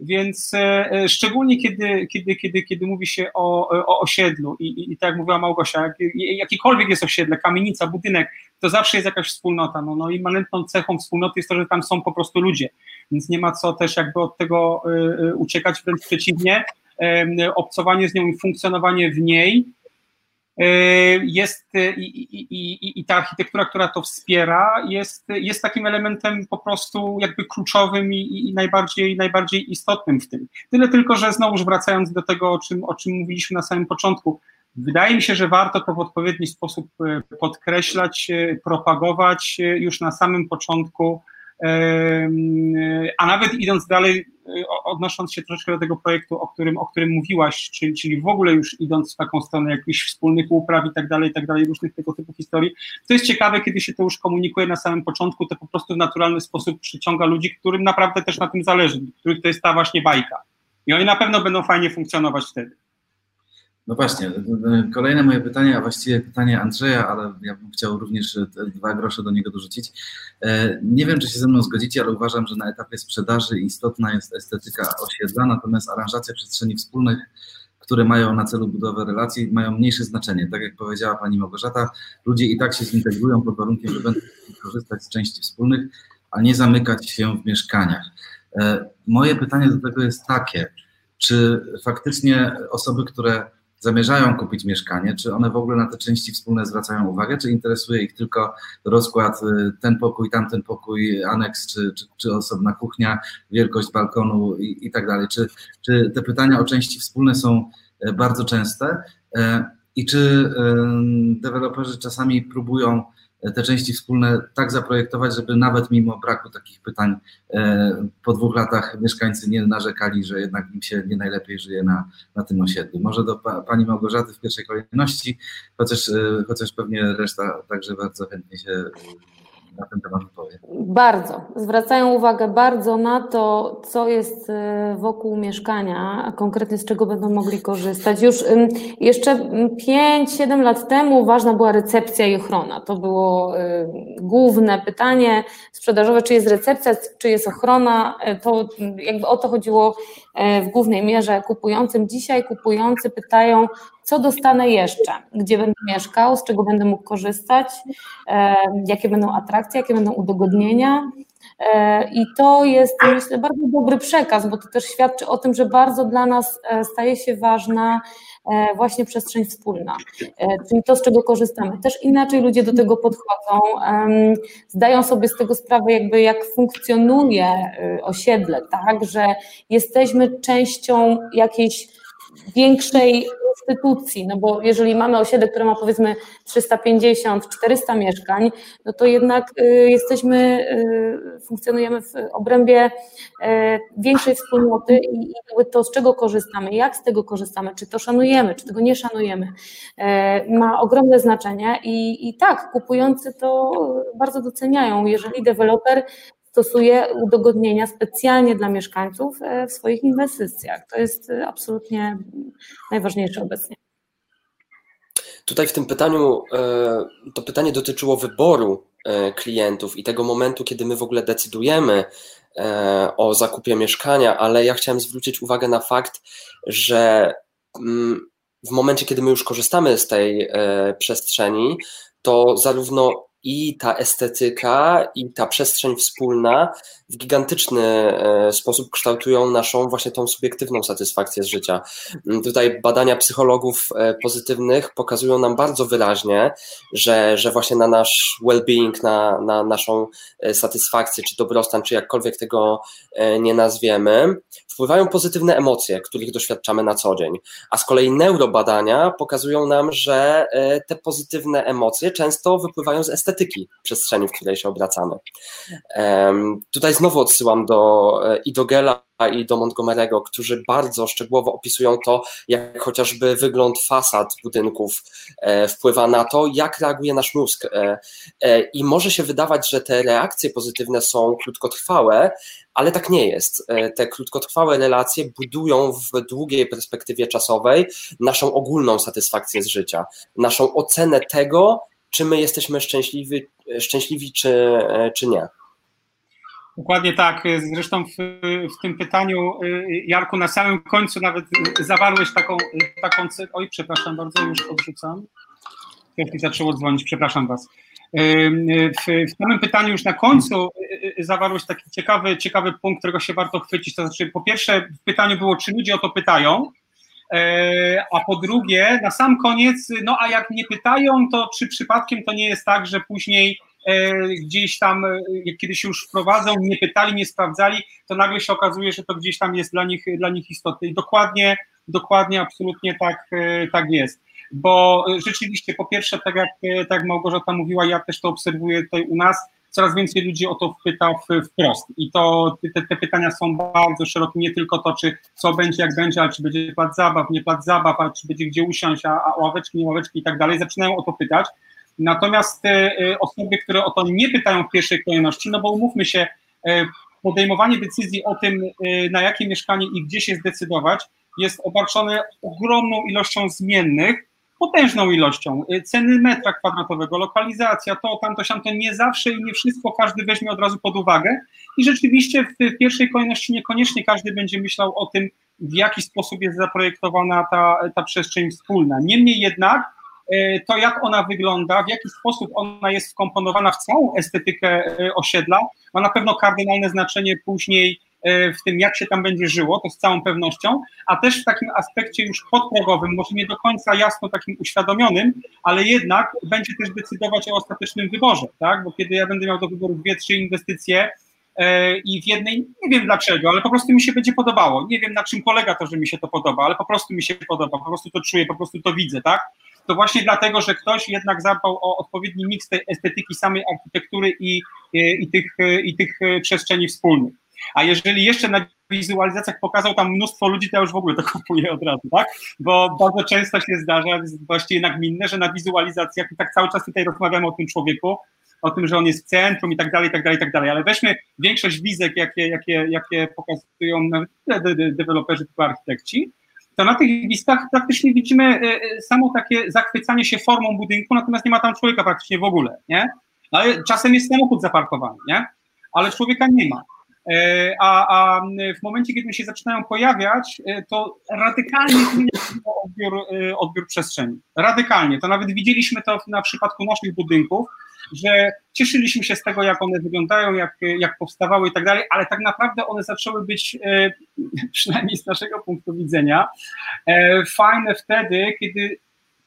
Więc e, e, szczególnie kiedy, kiedy, kiedy, kiedy mówi się o, o osiedlu i, i, i tak jak mówiła Małgosia, jak, jakikolwiek jest osiedle, kamienica, budynek, to zawsze jest jakaś wspólnota. No, no immanentną cechą wspólnoty jest to, że tam są po prostu ludzie, więc nie ma co też jakby od tego e, uciekać, wręcz przeciwnie, obcowanie z nią i funkcjonowanie w niej jest y, i, i, i, i, ta architektura, która to wspiera, jest, jest takim elementem po prostu jakby kluczowym i, najbardziej, najbardziej istotnym w tym. Tyle tylko, że znowuż wracając do tego, o czym, o czym mówiliśmy na samym początku, wydaje mi się, że warto to w odpowiedni sposób y, podkreślać, propagować już na samym początku, a nawet idąc dalej, odnosząc się troszeczkę do tego projektu, o którym, o którym mówiłaś, czyli, czyli w ogóle już idąc w taką stronę jakichś wspólnych upraw i tak dalej, i tak dalej, różnych tego typu historii, to jest ciekawe, kiedy się to już komunikuje na samym początku, to po prostu w naturalny sposób przyciąga ludzi, którym naprawdę też na tym zależy, których to jest ta właśnie bajka. I oni na pewno będą fajnie funkcjonować wtedy. No właśnie, kolejne moje pytanie, a właściwie pytanie Andrzeja, ale ja bym chciał również dwa grosze do niego dorzucić. E, nie wiem, czy się ze mną zgodzicie, ale uważam, że na etapie sprzedaży istotna jest estetyka osiedla, natomiast aranżacja przestrzeni wspólnych, które mają na celu budowę relacji, mają mniejsze znaczenie. Tak jak powiedziała pani Małgorzata, ludzie i tak się zintegrują pod warunkiem, że będą korzystać z części wspólnych, a nie zamykać się w mieszkaniach. E, moje pytanie do tego jest takie, czy faktycznie osoby, które zamierzają kupić mieszkanie, czy one w ogóle na te części wspólne zwracają uwagę, czy interesuje ich tylko rozkład, y, ten pokój, tamten pokój, aneks, czy, czy, czy osobna kuchnia, wielkość balkonu i, i tak dalej. Czy, czy te pytania o części wspólne są e, bardzo częste e, i czy deweloperzy czasami próbują te części wspólne tak zaprojektować, żeby nawet mimo braku takich pytań e, po dwóch latach mieszkańcy nie narzekali, że jednak im się nie najlepiej żyje na, na tym osiedlu. Może do pa, pani Małgorzaty w pierwszej kolejności, chociaż, e, chociaż pewnie reszta także bardzo chętnie się na ten temat wypowie. Bardzo. Zwracają uwagę bardzo na to, co jest y, wokół mieszkania, a konkretnie z czego będą mogli korzystać. Już jeszcze 5-7 lat temu ważna była recepcja i ochrona. To było y, główne pytanie sprzedażowe, czy jest recepcja, czy jest ochrona. Y, to jakby o to chodziło w głównej mierze kupującym. Dzisiaj kupujący pytają, co dostanę jeszcze, gdzie będę mieszkał, z czego będę mógł korzystać, e, jakie będą atrakcje, jakie będą udogodnienia. E, I to jest, myślę, bardzo dobry przekaz, bo to też świadczy o tym, że bardzo dla nas e, staje się ważna właśnie przestrzeń wspólna, czyli to, z czego korzystamy. Też inaczej ludzie do tego podchodzą, zdają sobie z tego sprawę, jakby jak funkcjonuje osiedle, tak, że jesteśmy częścią jakiejś większej instytucji, no bo jeżeli mamy osiedle, które ma powiedzmy 350-400 mieszkań, no to jednak y, jesteśmy, y, funkcjonujemy w obrębie y, większej wspólnoty i to z czego korzystamy, jak z tego korzystamy, czy to szanujemy, czy tego nie szanujemy, ma ogromne znaczenie i, i tak, kupujący to bardzo doceniają, jeżeli deweloper stosuje udogodnienia specjalnie dla mieszkańców e, w swoich inwestycjach. To jest e, absolutnie najważniejsze obecnie. Tutaj w tym pytaniu e, to pytanie dotyczyło wyboru klientów i tego momentu, kiedy my w ogóle decydujemy o zakupie mieszkania, ale ja chciałem zwrócić uwagę na fakt, że mm, w momencie, kiedy my już korzystamy z tej przestrzeni, to zarówno i ta estetyka, i ta przestrzeń wspólna w gigantyczny e, sposób kształtują naszą właśnie tą subiektywną satysfakcję z życia. Mm, tutaj badania psychologów e, pozytywnych pokazują nam bardzo wyraźnie, że, że właśnie na nasz well-being, na, na naszą e, satysfakcję, czy dobrostan, czy jakkolwiek tego nie nazwiemy, wpływają pozytywne emocje, których doświadczamy na co dzień. A z kolei neurobadania pokazują nam, że te pozytywne emocje często wypływają z estetyki przestrzeni, w której się obracamy. Tutaj znowu odsyłam do e, i do Gela, i do Montgomery'ego, którzy bardzo szczegółowo opisują to, jak chociażby wygląd fasad budynków e, wpływa na to, jak reaguje nasz mózg. E, I może się wydawać, że te reakcje pozytywne są krótkotrwałe, ale tak nie jest. Te krótkotrwałe relacje budują w długiej perspektywie czasowej naszą ogólną satysfakcję z życia, naszą ocenę tego, czy my jesteśmy szczęśliwi, szczęśliwi czy, czy nie. Dokładnie tak. Zresztą w, w, tym pytaniu, Jarku, na samym końcu nawet zawarłeś taką, taką oj, przepraszam bardzo, już odrzucam. Ktoś mi zaczęło dzwonić, przepraszam Was. W, w samym pytaniu już na końcu zawarłeś taki ciekawy, ciekawy punkt, którego się warto chwycić. To znaczy, po pierwsze, w pytaniu było, czy ludzie o to pytają, e, a po drugie, na sam koniec, no a jak nie pytają, to czy przypadkiem to nie jest tak, że później E, gdzieś tam, e, kiedy się już wprowadzą, nie pytali, nie sprawdzali, to nagle się okazuje, że to gdzieś tam jest dla nich, dla nich istotne. I dokładnie, dokładnie, absolutnie tak, e, tak jest. Bo rzeczywiście, po pierwsze, tak jak, tak jak Małgorzata mówiła, ja też to obserwuję tutaj u nas, coraz więcej ludzi o to pyta wprost. I to te, te, pytania są bardzo szerokie, nie tylko to, czy co będzie, jak będzie, ale czy będzie plac zabaw, nie plac zabaw, ale czy będzie gdzie usiąść, a, a ławeczki, nie ławeczki i tak dalej. Zaczynają o to pytać. Natomiast e, osoby, które o to nie pytają w pierwszej kolejności, no bo umówmy się, e, podejmowanie decyzji o tym, e, na jakie mieszkanie i gdzie się zdecydować, jest obarczone ogromną ilością zmiennych, potężną ilością. Y, ceny metra kwadratowego, lokalizacja, to, tamto, to nie zawsze i nie wszystko każdy weźmie od razu pod uwagę i rzeczywiście w pierwszej kolejności niekoniecznie każdy będzie myślał o tym, w jaki sposób jest zaprojektowana ta, ta przestrzeń wspólna. Niemniej jednak y, to, jak ona wygląda, w jaki sposób ona jest wkomponowana w całą estetykę y, osiedla, ma na pewno kardynalne znaczenie później w tym, jak się tam będzie żyło, to z całą pewnością, a też w takim aspekcie już podprogowym, może nie do końca jasno takim uświadomionym, ale jednak będzie też decydować o ostatecznym wyborze, tak? Bo kiedy ja będę miał do wyboru dwie, trzy inwestycje, e, i w jednej, nie wiem dlaczego, ale po prostu mi się będzie podobało. Nie wiem na czym polega to, że mi się to podoba, ale po prostu mi się podoba, po prostu to czuję, po prostu to widzę, tak? To właśnie dlatego, że ktoś jednak zadbał o odpowiedni miks tej estetyki samej architektury i, i, i tych, i tych przestrzeni wspólnych. A jeżeli jeszcze na wizualizacjach pokazał tam mnóstwo ludzi, to ja już w ogóle to kupuję od razu, tak? Bo bardzo często się zdarza, właściwie nagminne, że na wizualizacjach, i tak cały czas tutaj rozmawiamy o tym człowieku, o tym, że on jest w centrum i tak dalej, i tak dalej, i tak dalej. Ale weźmy większość wizek, jakie, jakie, jakie pokazują deweloperzy typu architekci, to na tych listach praktycznie widzimy e, e, samo takie zachwycanie się formą budynku, natomiast nie ma tam człowieka praktycznie w ogóle, nie? Ale czasem jest samochód zaparkowany, nie? Ale człowieka nie ma. E, a, a w momencie, kiedy się zaczynają pojawiać, e, to radykalnie zmienia odbiór, e, odbiór przestrzeni. Radykalnie. To nawet widzieliśmy to na przypadku naszych budynków, że cieszyliśmy się z tego, jak one wyglądają, jak, jak powstawały i tak dalej, ale tak naprawdę one zaczęły być, przynajmniej z naszego punktu widzenia, fajne wtedy, kiedy,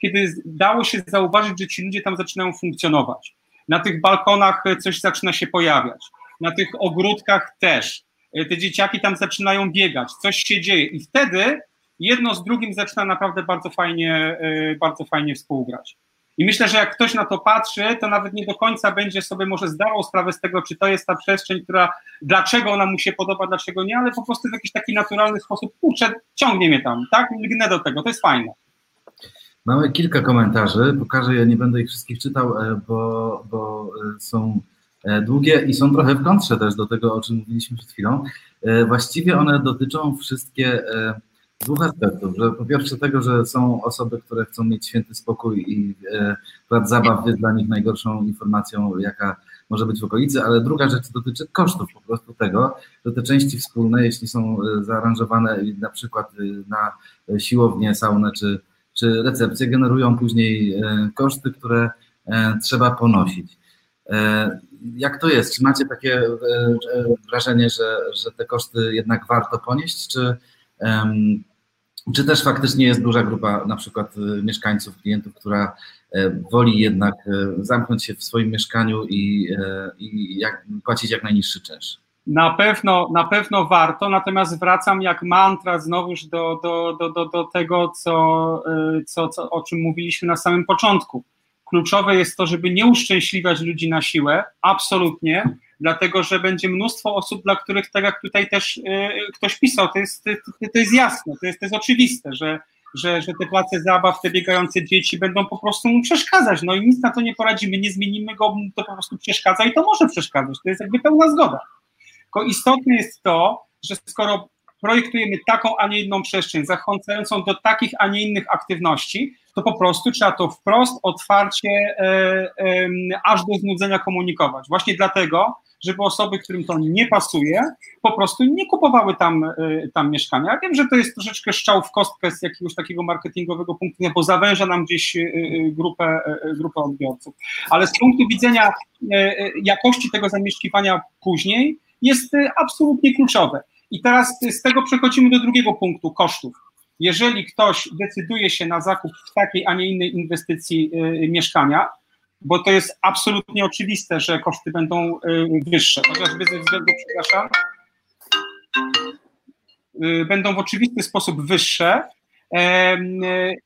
kiedy dało się zauważyć, że ci ludzie tam zaczynają funkcjonować. Na tych balkonach coś zaczyna się pojawiać na tych ogródkach też. E, te dzieciaki tam zaczynają biegać, coś się dzieje i wtedy jedno z drugim zaczyna naprawdę bardzo fajnie, e, bardzo fajnie współgrać. I myślę, że jak ktoś na to patrzy, to nawet nie do końca będzie sobie może zdawał sprawę z tego, czy to jest ta przestrzeń, która, dlaczego ona mu się podoba, dlaczego nie, ale po prostu w jakiś taki naturalny sposób, kurczę, ciągnie mnie tam, tak? Lgnę do tego, to jest fajne. Mamy kilka komentarzy, pokażę, ja nie będę ich wszystkich czytał, e, bo, bo są długie i są trochę w kontrze też do tego, o czym mówiliśmy przed chwilą. E, właściwie one dotyczą wszystkie e, dwóch aspektów. Że po pierwsze tego, że są osoby, które chcą mieć święty spokój i plac zabaw jest dla nich najgorszą informacją, jaka może być w okolicy, ale druga rzecz dotyczy kosztów po prostu tego, że te części wspólne, jeśli są zaaranżowane na przykład na siłownię, saunę czy, czy recepcję, generują później koszty, które trzeba ponosić jak to jest? Czy macie takie e, wrażenie, że, że te koszty jednak warto ponieść, czy, czy też faktycznie jest duża grupa na przykład e, mieszkańców, klientów, która e, woli jednak zamknąć się w swoim mieszkaniu i, i jak, płacić jak najniższy czynsz? Na pewno, na pewno warto, natomiast wracam jak mantra znowuż do, do, do, do, do tego, co, co, co, o czym mówiliśmy na samym początku Kluczowe jest to, żeby nie uszczęśliwiać ludzi na siłę, absolutnie, dlatego że będzie mnóstwo osób, dla których, tak jak tutaj też y, ktoś pisał, to jest, to, to jest jasne, to jest, to jest oczywiste, że, że, że te place zabaw, te biegające dzieci będą po prostu mu przeszkadzać. No i nic na to nie poradzimy, nie zmienimy go, to po prostu przeszkadza i to może przeszkadzać. To jest jakby pełna zgoda. Tylko istotne jest to, że skoro projektujemy taką, a nie inną przestrzeń, zachęcającą do takich, a nie innych aktywności, to po prostu trzeba to wprost, otwarcie, e, e, aż do znudzenia komunikować. Właśnie dlatego, żeby osoby, którym to nie pasuje, po prostu nie kupowały tam, e, tam mieszkania. Ja wiem, że to jest troszeczkę szczał w kostkę z jakiegoś takiego marketingowego punktu, bo zawęża nam gdzieś grupę, grupę odbiorców. Ale z punktu widzenia jakości tego zamieszkiwania później jest absolutnie kluczowe. I teraz z tego przechodzimy do drugiego punktu kosztów. Jeżeli ktoś decyduje się na zakup w takiej, a nie innej inwestycji y, mieszkania, bo to jest absolutnie oczywiste, że koszty będą y, wyższe, chociażby ze względu, przepraszam, y, będą w oczywisty sposób wyższe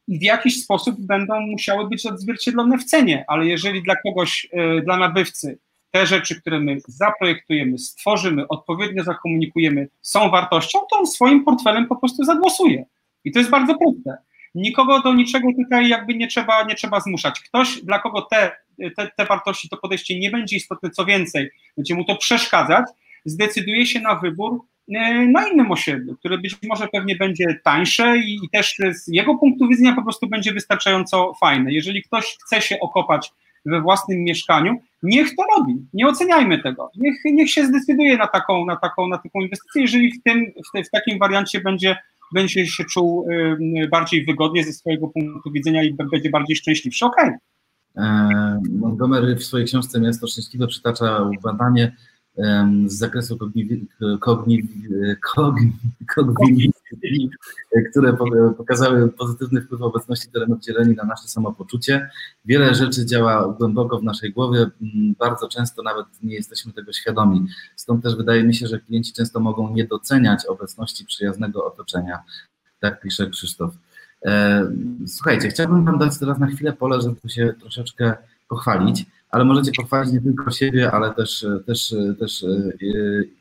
i w jakiś sposób będą musiały być odzwierciedlone w cenie, ale jeżeli dla kogoś, dla nabywcy te rzeczy, które my zaprojektujemy, stworzymy, odpowiednio zakomunikujemy, są wartością, to on swoim portfelem po prostu zagłosuje. I to jest bardzo proste. Nikogo do niczego tutaj jakby nie trzeba, nie trzeba zmuszać. Ktoś, dla kogo te, te, te wartości, to podejście nie będzie istotne, co więcej, będzie mu to przeszkadzać, zdecyduje się na wybór e, na innym osiedlu, które być może pewnie będzie tańsze i, i, też z jego punktu widzenia po prostu będzie wystarczająco fajne. Jeżeli ktoś chce się okopać we własnym mieszkaniu, niech to robi, nie oceniajmy tego, niech, niech się zdecyduje na taką, na, taką, na taką inwestycję, jeżeli w, tym, w, w takim wariancie będzie będzie się czuł bardziej wygodnie ze swojego punktu widzenia i będzie bardziej szczęśliwszy. Okej. Okay. E, Montgomery w swojej książce Miasto Szczęśliwe przytacza badanie z zakresu kognicji, które pokazały pozytywny wpływ obecności terenów dzieleni na nasze samopoczucie. Wiele rzeczy działa głęboko w naszej głowie, mm, bardzo często nawet nie jesteśmy tego świadomi. Stąd też wydaje mi się, że klienci często mogą nie doceniać obecności przyjaznego otoczenia. Tak pisze Krzysztof. E, słuchajcie, chciałbym Wam dać teraz na chwilę pole, żeby się troszeczkę pochwalić ale możecie pochwalić nie tylko siebie, ale też, też, też e,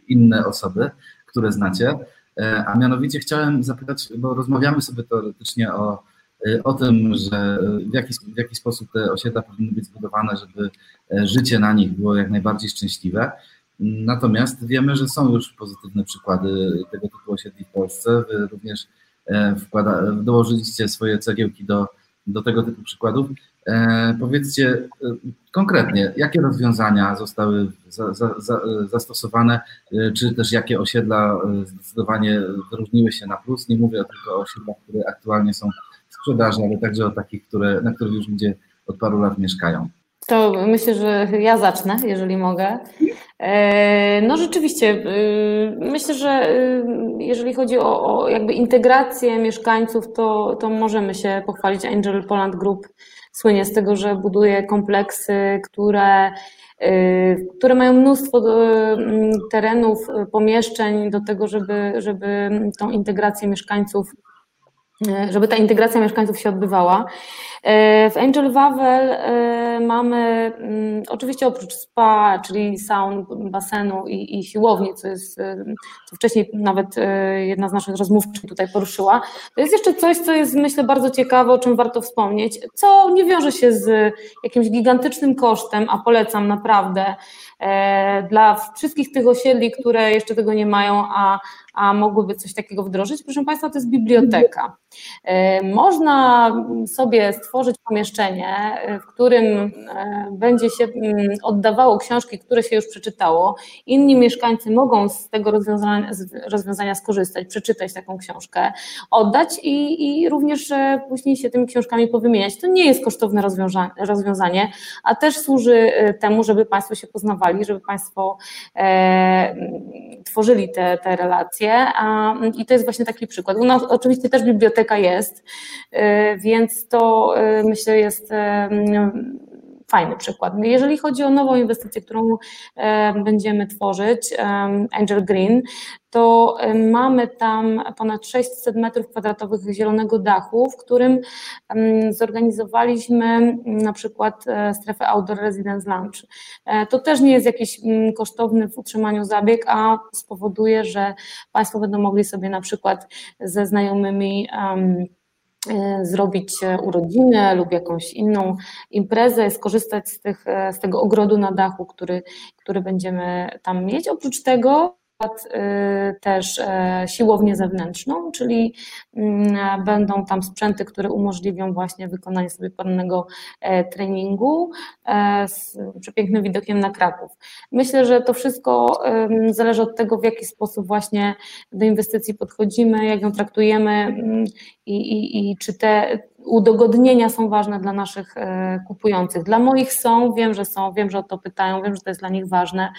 inne osoby, które znacie. E, a mianowicie chciałem zapytać, bo rozmawiamy sobie teoretycznie o, e, o tym, że w jaki, w jaki sposób te osiedla powinny być zbudowane, żeby życie na nich było jak najbardziej szczęśliwe. Natomiast wiemy, że są już pozytywne przykłady tego typu osiedli w Polsce. Wy również wkłada, dołożyliście swoje cegiełki do, do tego typu przykładów. E, powiedzcie e, konkretnie, jakie rozwiązania zostały za, za, za, zastosowane, e, czy też jakie osiedla zdecydowanie wyróżniły się na plus? Nie mówię tylko o osiedlach, które aktualnie są w sprzedaży, ale także o takich, które, na których już ludzie od paru lat mieszkają. To myślę, że ja zacznę, jeżeli mogę. No rzeczywiście, myślę, że jeżeli chodzi o, o jakby integrację mieszkańców, to, to możemy się pochwalić Angel Poland Group słynie z tego, że buduje kompleksy, które, y, które mają mnóstwo y, terenów, y, pomieszczeń do tego, żeby, żeby tą integrację mieszkańców żeby ta integracja mieszkańców się odbywała. E, w Angel Wawel e, mamy mm, oczywiście oprócz spa, czyli saun, basenu i, i siłowni, co jest, co wcześniej nawet jedna z naszych rozmówczyń tutaj poruszyła, to jest jeszcze coś, co jest myślę bardzo ciekawe, o czym warto wspomnieć, co nie wiąże się z jakimś gigantycznym kosztem, a polecam naprawdę dla wszystkich tych osiedli, które jeszcze tego nie mają, a a mogłyby coś takiego wdrożyć. Proszę Państwa, to jest biblioteka. E, można sobie stworzyć pomieszczenie, e, w którym e, będzie się mm, oddawało książki, które się już przeczytało. Inni mieszkańcy mogą z tego rozwiązania, rozwiązania skorzystać, przeczytać taką książkę, oddać i, i również później się tymi książkami powymieniać. To nie jest kosztowne rozwiązanie, a też służy temu, żeby Państwo się poznawali, żeby Państwo e, tworzyli te, te relacje i to jest właśnie taki przykład. U nas oczywiście też biblioteka jest, y, więc to y, myślę jest y, fajny przykład. Jeżeli chodzi o nową inwestycję, którą będziemy tworzyć, Angel Green, to mamy tam ponad 600 metrów kwadratowych zielonego dachu, w którym zorganizowaliśmy na przykład e, strefę Outdoor Residence Lunch. E, to też nie jest jakiś kosztowny w utrzymaniu zabieg, a spowoduje, że Państwo będą mogli sobie na przykład ze znajomymi E, zrobić e, urodzinę lub jakąś inną imprezę, skorzystać z, tych, e, z tego ogrodu na dachu, który, który będziemy tam mieć. Oprócz tego Y, też e, siłownię zewnętrzną, czyli mm, będą tam sprzęty, które umożliwią właśnie wykonanie sobie pewnego e, treningu e, z przepięknym widokiem na Kraków. Myślę, że to wszystko zależy od tego, w jaki sposób właśnie do inwestycji podchodzimy, jak ją traktujemy mm, i, i, i czy te udogodnienia są ważne dla naszych e, kupujących. Dla moich są, wiem, że są, wiem, że o to pytają, wiem, że to jest dla nich ważne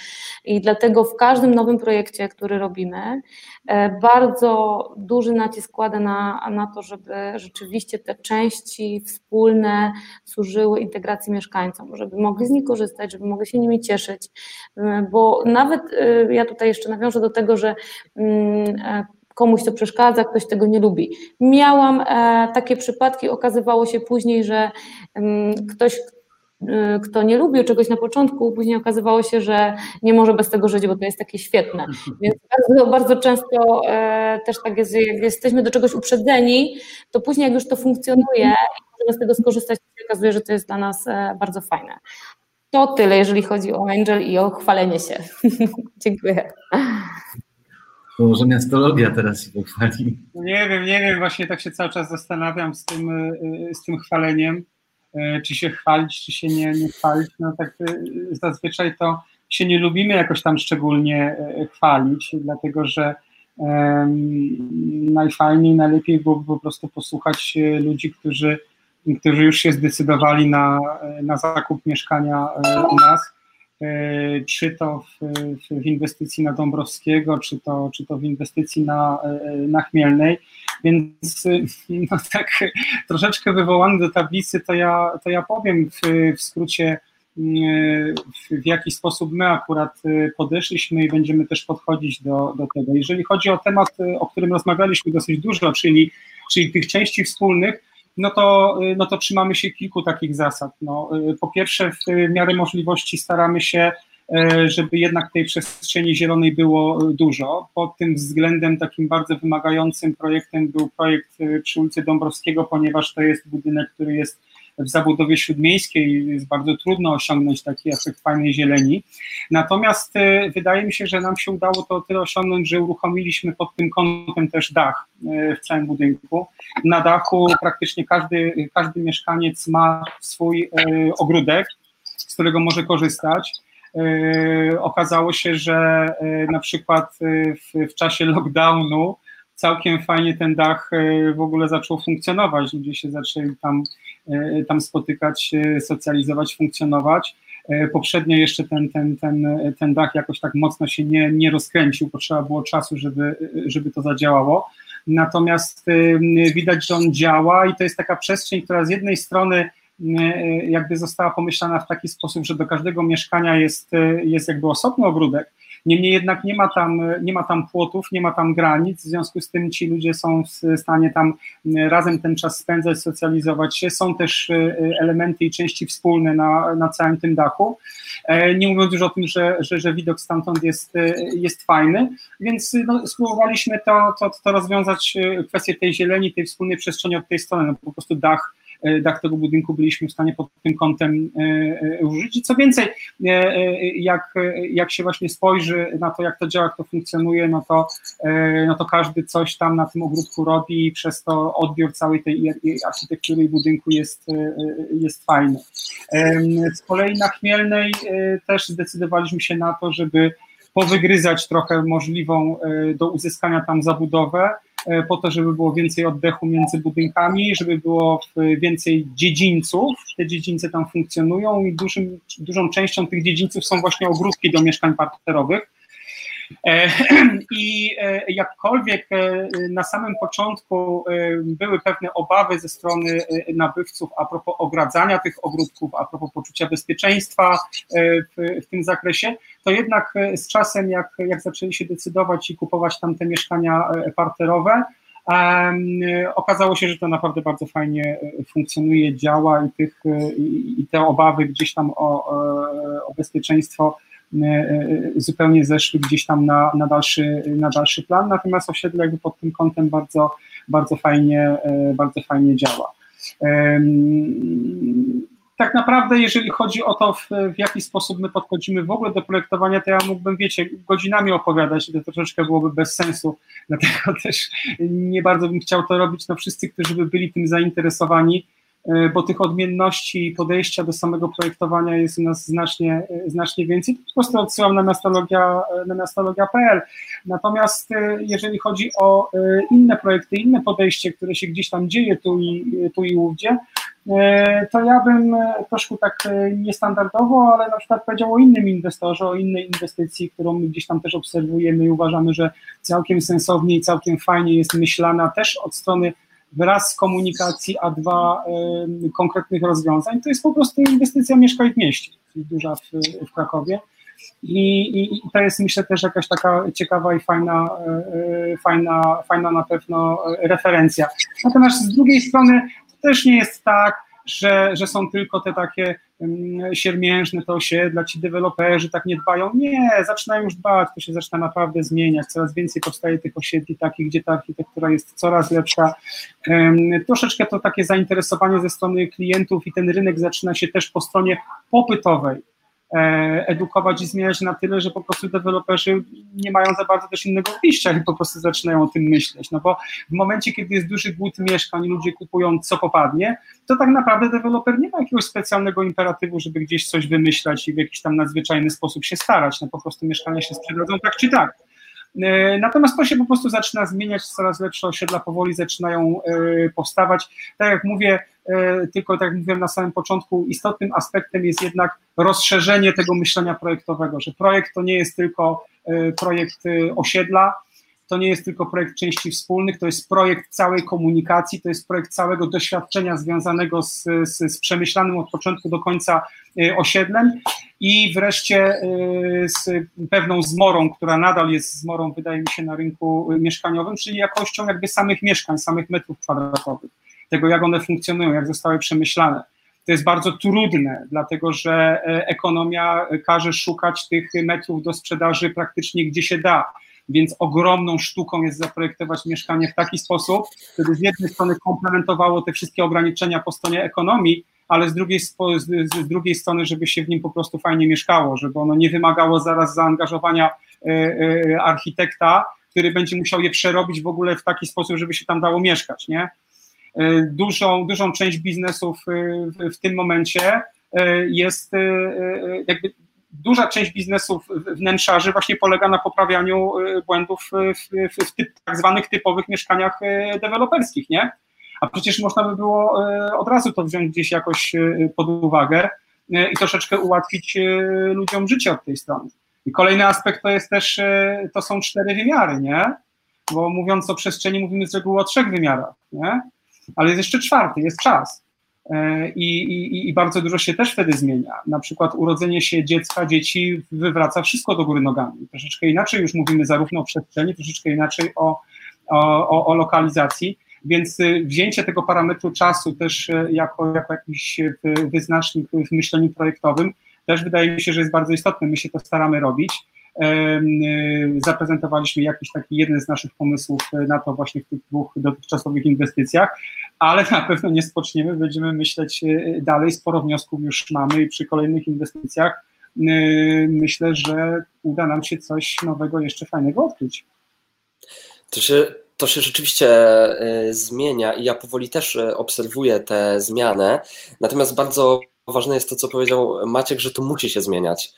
i dlatego w każdym nowym projekcie, który robimy, e, bardzo duży nacisk kładę na, na to, żeby rzeczywiście te części wspólne służyły integracji mieszkańcom, żeby mogli z nich korzystać, żeby mogli się nimi cieszyć, e, bo nawet ja tutaj jeszcze nawiążę do tego, że mm, komuś to przeszkadza, ktoś tego nie lubi. Miałam e, takie przypadki, okazywało się później, że ktoś kto nie lubił czegoś na początku, później okazywało się, że nie może bez tego żyć, bo to jest takie świetne. Więc bardzo, bardzo często e, też tak jest, jak jesteśmy do czegoś uprzedzeni, to później jak już to funkcjonuje i możemy z tego skorzystać, to się okazuje, że to jest dla nas e, bardzo fajne. To tyle, jeżeli chodzi o Angel i o chwalenie się. Dziękuję. Może miastologia teraz się pochwali. Nie wiem, nie wiem, właśnie tak się cały czas zastanawiam z tym, e, z tym chwaleniem, e, czy się chwalić, czy się nie, nie chwalić. No tak zazwyczaj to się nie lubimy jakoś tam szczególnie chwalić, dlatego że um, najfajniej, najlepiej byłoby po prostu posłuchać ludzi, którzy, którzy już się zdecydowali na, na zakup mieszkania u nas czy to w, w, inwestycji na Dąbrowskiego, czy to, czy to w inwestycji na, e, na Chmielnej. Więc no tak troszeczkę wywołany do tablicy, to ja, to ja powiem w, w skrócie, w, w jaki sposób my akurat podeszliśmy i będziemy też podchodzić do, do tego. Jeżeli chodzi o temat, o którym rozmawialiśmy dosyć dużo, czyli, czyli tych części wspólnych, no to, y, no to trzymamy się kilku takich zasad. No, y, po pierwsze, w miarę możliwości staramy się, y, żeby jednak tej przestrzeni zielonej było dużo. Pod tym względem takim bardzo wymagającym projektem był projekt przy ulicy Dąbrowskiego, ponieważ to jest budynek, który jest w zabudowie śródmiejskiej jest bardzo trudno osiągnąć taki efekt fajnej zieleni. Natomiast e, wydaje mi się, że nam się udało to tyle osiągnąć, że uruchomiliśmy pod tym kątem też dach e, w całym budynku. Na dachu praktycznie każdy, każdy mieszkaniec ma swój e, ogródek, z którego może korzystać. Okazało się, że na przykład w, w czasie lockdownu całkiem fajnie ten dach w ogóle zaczął funkcjonować. Ludzie się zaczęli tam tam spotykać, socjalizować, funkcjonować. E, poprzednio jeszcze ten, ten, ten, ten dach jakoś tak mocno się nie, nie rozkręcił, potrzeba było czasu, żeby, żeby to zadziałało. Natomiast e, widać, że on działa i to jest taka przestrzeń, która z jednej strony jakby została pomyślana w taki sposób, że do każdego mieszkania jest, jest jakby osobny ogródek, Niemniej jednak nie ma, tam, nie ma tam płotów, nie ma tam granic, w związku z tym ci ludzie są w stanie tam razem ten czas spędzać, socjalizować się. Są też e, elementy i części wspólne na, na całym tym dachu. E, nie mówiąc już o tym, że, że, że widok stamtąd jest, e, jest fajny, więc no, spróbowaliśmy to, to, to rozwiązać, kwestię tej zieleni, tej wspólnej przestrzeni od tej strony. No, po prostu dach E, dach tego budynku byliśmy w stanie pod tym kątem e, e, użyć. I co więcej, jak, jak się właśnie spojrzy na to, jak to działa, jak to funkcjonuje, no to, no to każdy coś tam na tym ogródku robi i przez to odbiór całej tej architektury i budynku jest, jest fajny. Z kolei na Chmielnej też zdecydowaliśmy się na to, żeby powygryzać trochę możliwą do uzyskania tam zabudowę, E, po to, żeby było więcej oddechu między budynkami, żeby było więcej dziedzińców. Te dziedzińce tam funkcjonują i dużym, dużą częścią tych dziedzińców są właśnie ogródki do mieszkań parterowych. E, I e, jakkolwiek e, na samym początku były pewne obawy ze strony nabywców a propos ogradzania tych ogródków, a propos poczucia bezpieczeństwa w, w tym zakresie, to jednak z czasem, jak, jak zaczęli się decydować i kupować tam te mieszkania parterowe, Um, okazało się, że to naprawdę bardzo fajnie funkcjonuje, działa i, tych, i, te obawy gdzieś tam o, o bezpieczeństwo E, e, zupełnie zeszły gdzieś tam na, na, dalszy, na dalszy plan, natomiast osiedle jakby pod tym kątem bardzo, bardzo fajnie, e, bardzo fajnie działa. Tak naprawdę, jeżeli chodzi o to, w, w jaki sposób my podchodzimy w ogóle do projektowania, to ja mógłbym, wiecie, godzinami opowiadać, to troszeczkę byłoby bez sensu, dlatego też nie bardzo bym chciał to robić. No wszyscy, którzy by byli tym zainteresowani, E, bo tych odmienności i podejścia do samego projektowania jest u nas znacznie, e, znacznie więcej. Po prostu odsyłam na miastologia, e, na miastologia.pl. Natomiast jeżeli chodzi o inne projekty, inne podejście, które się gdzieś tam dzieje tu i, tu i ówdzie, to ja bym troszkę tak niestandardowo, ale na przykład powiedział o innym inwestorze, o innej inwestycji, którą my gdzieś tam też obserwujemy i uważamy, że całkiem sensownie i całkiem fajnie jest myślana też od strony wraz komunikacji, a dwa y, konkretnych rozwiązań, to jest po prostu inwestycja Mieszkaj w mieście, duża w, w Krakowie. I, i, I, to jest myślę też jakaś taka ciekawa i fajna, y, fajna, fajna na pewno referencja. Natomiast z drugiej strony też nie jest tak, że, że są tylko te takie um, siermiężne to osiedla, ci deweloperzy tak nie dbają. Nie, zaczynają już dbać, to się zaczyna naprawdę zmieniać, coraz więcej powstaje tych osiedli takich, gdzie ta architektura jest coraz lepsza. Troszeczkę to takie zainteresowanie ze strony klientów i ten rynek zaczyna się też po stronie popytowej edukować i zmieniać na tyle, że po prostu deweloperzy nie mają za bardzo też innego wyjścia i po prostu zaczynają o tym myśleć. No bo w momencie, kiedy jest duży głód mieszkań, ludzie kupują co popadnie, to tak naprawdę deweloper nie ma jakiegoś specjalnego imperatywu, żeby gdzieś coś wymyślać i w jakiś tam nadzwyczajny sposób się starać. No po prostu mieszkania się sprzedadzą tak czy tak. E, natomiast to się po prostu zaczyna zmieniać, coraz lepsze osiedla powoli zaczynają e, powstawać. Tak jak mówię, e, tylko tak jak mówiłem na samym początku, istotnym aspektem jest jednak rozszerzenie tego myślenia projektowego, że projekt to nie jest tylko projekt osiedla, to nie jest tylko projekt części wspólnych, to jest projekt całej komunikacji, to jest projekt całego doświadczenia związanego z, z, z przemyślanym od początku do końca y, osiedlem i wreszcie y, z pewną zmorą, która nadal jest zmorą, wydaje mi się, na rynku mieszkaniowym, czyli jakością jakby samych mieszkań, samych metrów kwadratowych, tego jak one funkcjonują, jak zostały przemyślane. To jest bardzo trudne, dlatego że ekonomia każe szukać tych metrów do sprzedaży praktycznie gdzie się da więc ogromną sztuką jest zaprojektować mieszkanie w taki sposób, żeby z jednej strony komplementowało te wszystkie ograniczenia po stronie ekonomii, ale z drugiej, z drugiej strony, żeby się w nim po prostu fajnie mieszkało, żeby ono nie wymagało zaraz zaangażowania e, e, architekta, który będzie musiał je przerobić w ogóle w taki sposób, żeby się tam dało mieszkać, nie? E, dużą, dużą część biznesów w tym momencie jest jakby duża część biznesów wnętrzarzy właśnie polega na poprawianiu y, błędów w, w, w typ, tak zwanych typowych mieszkaniach y, deweloperskich, nie? A przecież można by było od razu to wziąć gdzieś jakoś pod uwagę i troszeczkę ułatwić ludziom życie od tej strony. I kolejny aspekt to jest też, to są cztery wymiary, nie? Bo mówiąc o przestrzeni, mówimy z reguły o trzech wymiarach, nie? Ale jest jeszcze czwarty, jest czas. E, I, i, I, bardzo dużo się też wtedy zmienia. Na przykład urodzenie się dziecka, dzieci wywraca wszystko do góry nogami. Troszeczkę inaczej już mówimy zarówno o przestrzeni, troszeczkę inaczej o, o, o lokalizacji. Więc y, wzięcie tego parametru czasu też y, jako, jako jakiś y, wyznacznik w myśleniu projektowym też wydaje mi się, że jest bardzo istotne. My się to staramy robić. Zaprezentowaliśmy jakiś taki jeden z naszych pomysłów na to właśnie w tych dwóch dotychczasowych inwestycjach ale na pewno nie spoczniemy, będziemy myśleć e, dalej, sporo wniosków już mamy i przy kolejnych inwestycjach myślę, że uda nam się coś nowego, jeszcze fajnego odkryć. To się, to się rzeczywiście zmienia i ja powoli też obserwuję tę zmianę, natomiast bardzo ważne jest to, co powiedział Maciek, że to musi się zmieniać.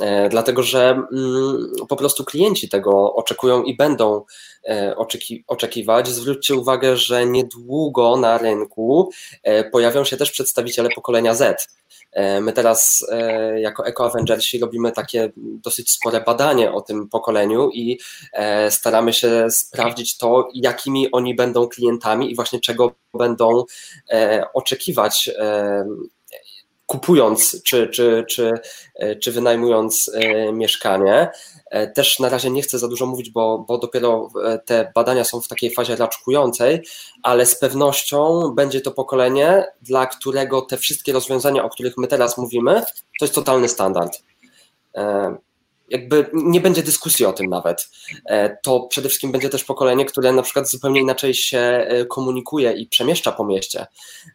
E, dlatego że mm, po prostu klienci tego oczekują i będą e, oczeki oczekiwać. Zwróćcie uwagę, że niedługo na rynku e, pojawią się też przedstawiciele pokolenia Z. My teraz jako Eco Avengersi robimy takie dosyć spore badanie o tym pokoleniu i staramy się sprawdzić to, jakimi oni będą klientami i właśnie czego będą oczekiwać kupując czy, czy, czy, e, czy wynajmując e, mieszkanie. E, też na razie nie chcę za dużo mówić, bo, bo dopiero te badania są w takiej fazie raczkującej, ale z pewnością będzie to pokolenie, dla którego te wszystkie rozwiązania, o których my teraz mówimy, to jest totalny standard jakby nie będzie dyskusji o tym nawet. E, to przede wszystkim będzie też pokolenie, które na przykład zupełnie inaczej się e, komunikuje i przemieszcza po mieście.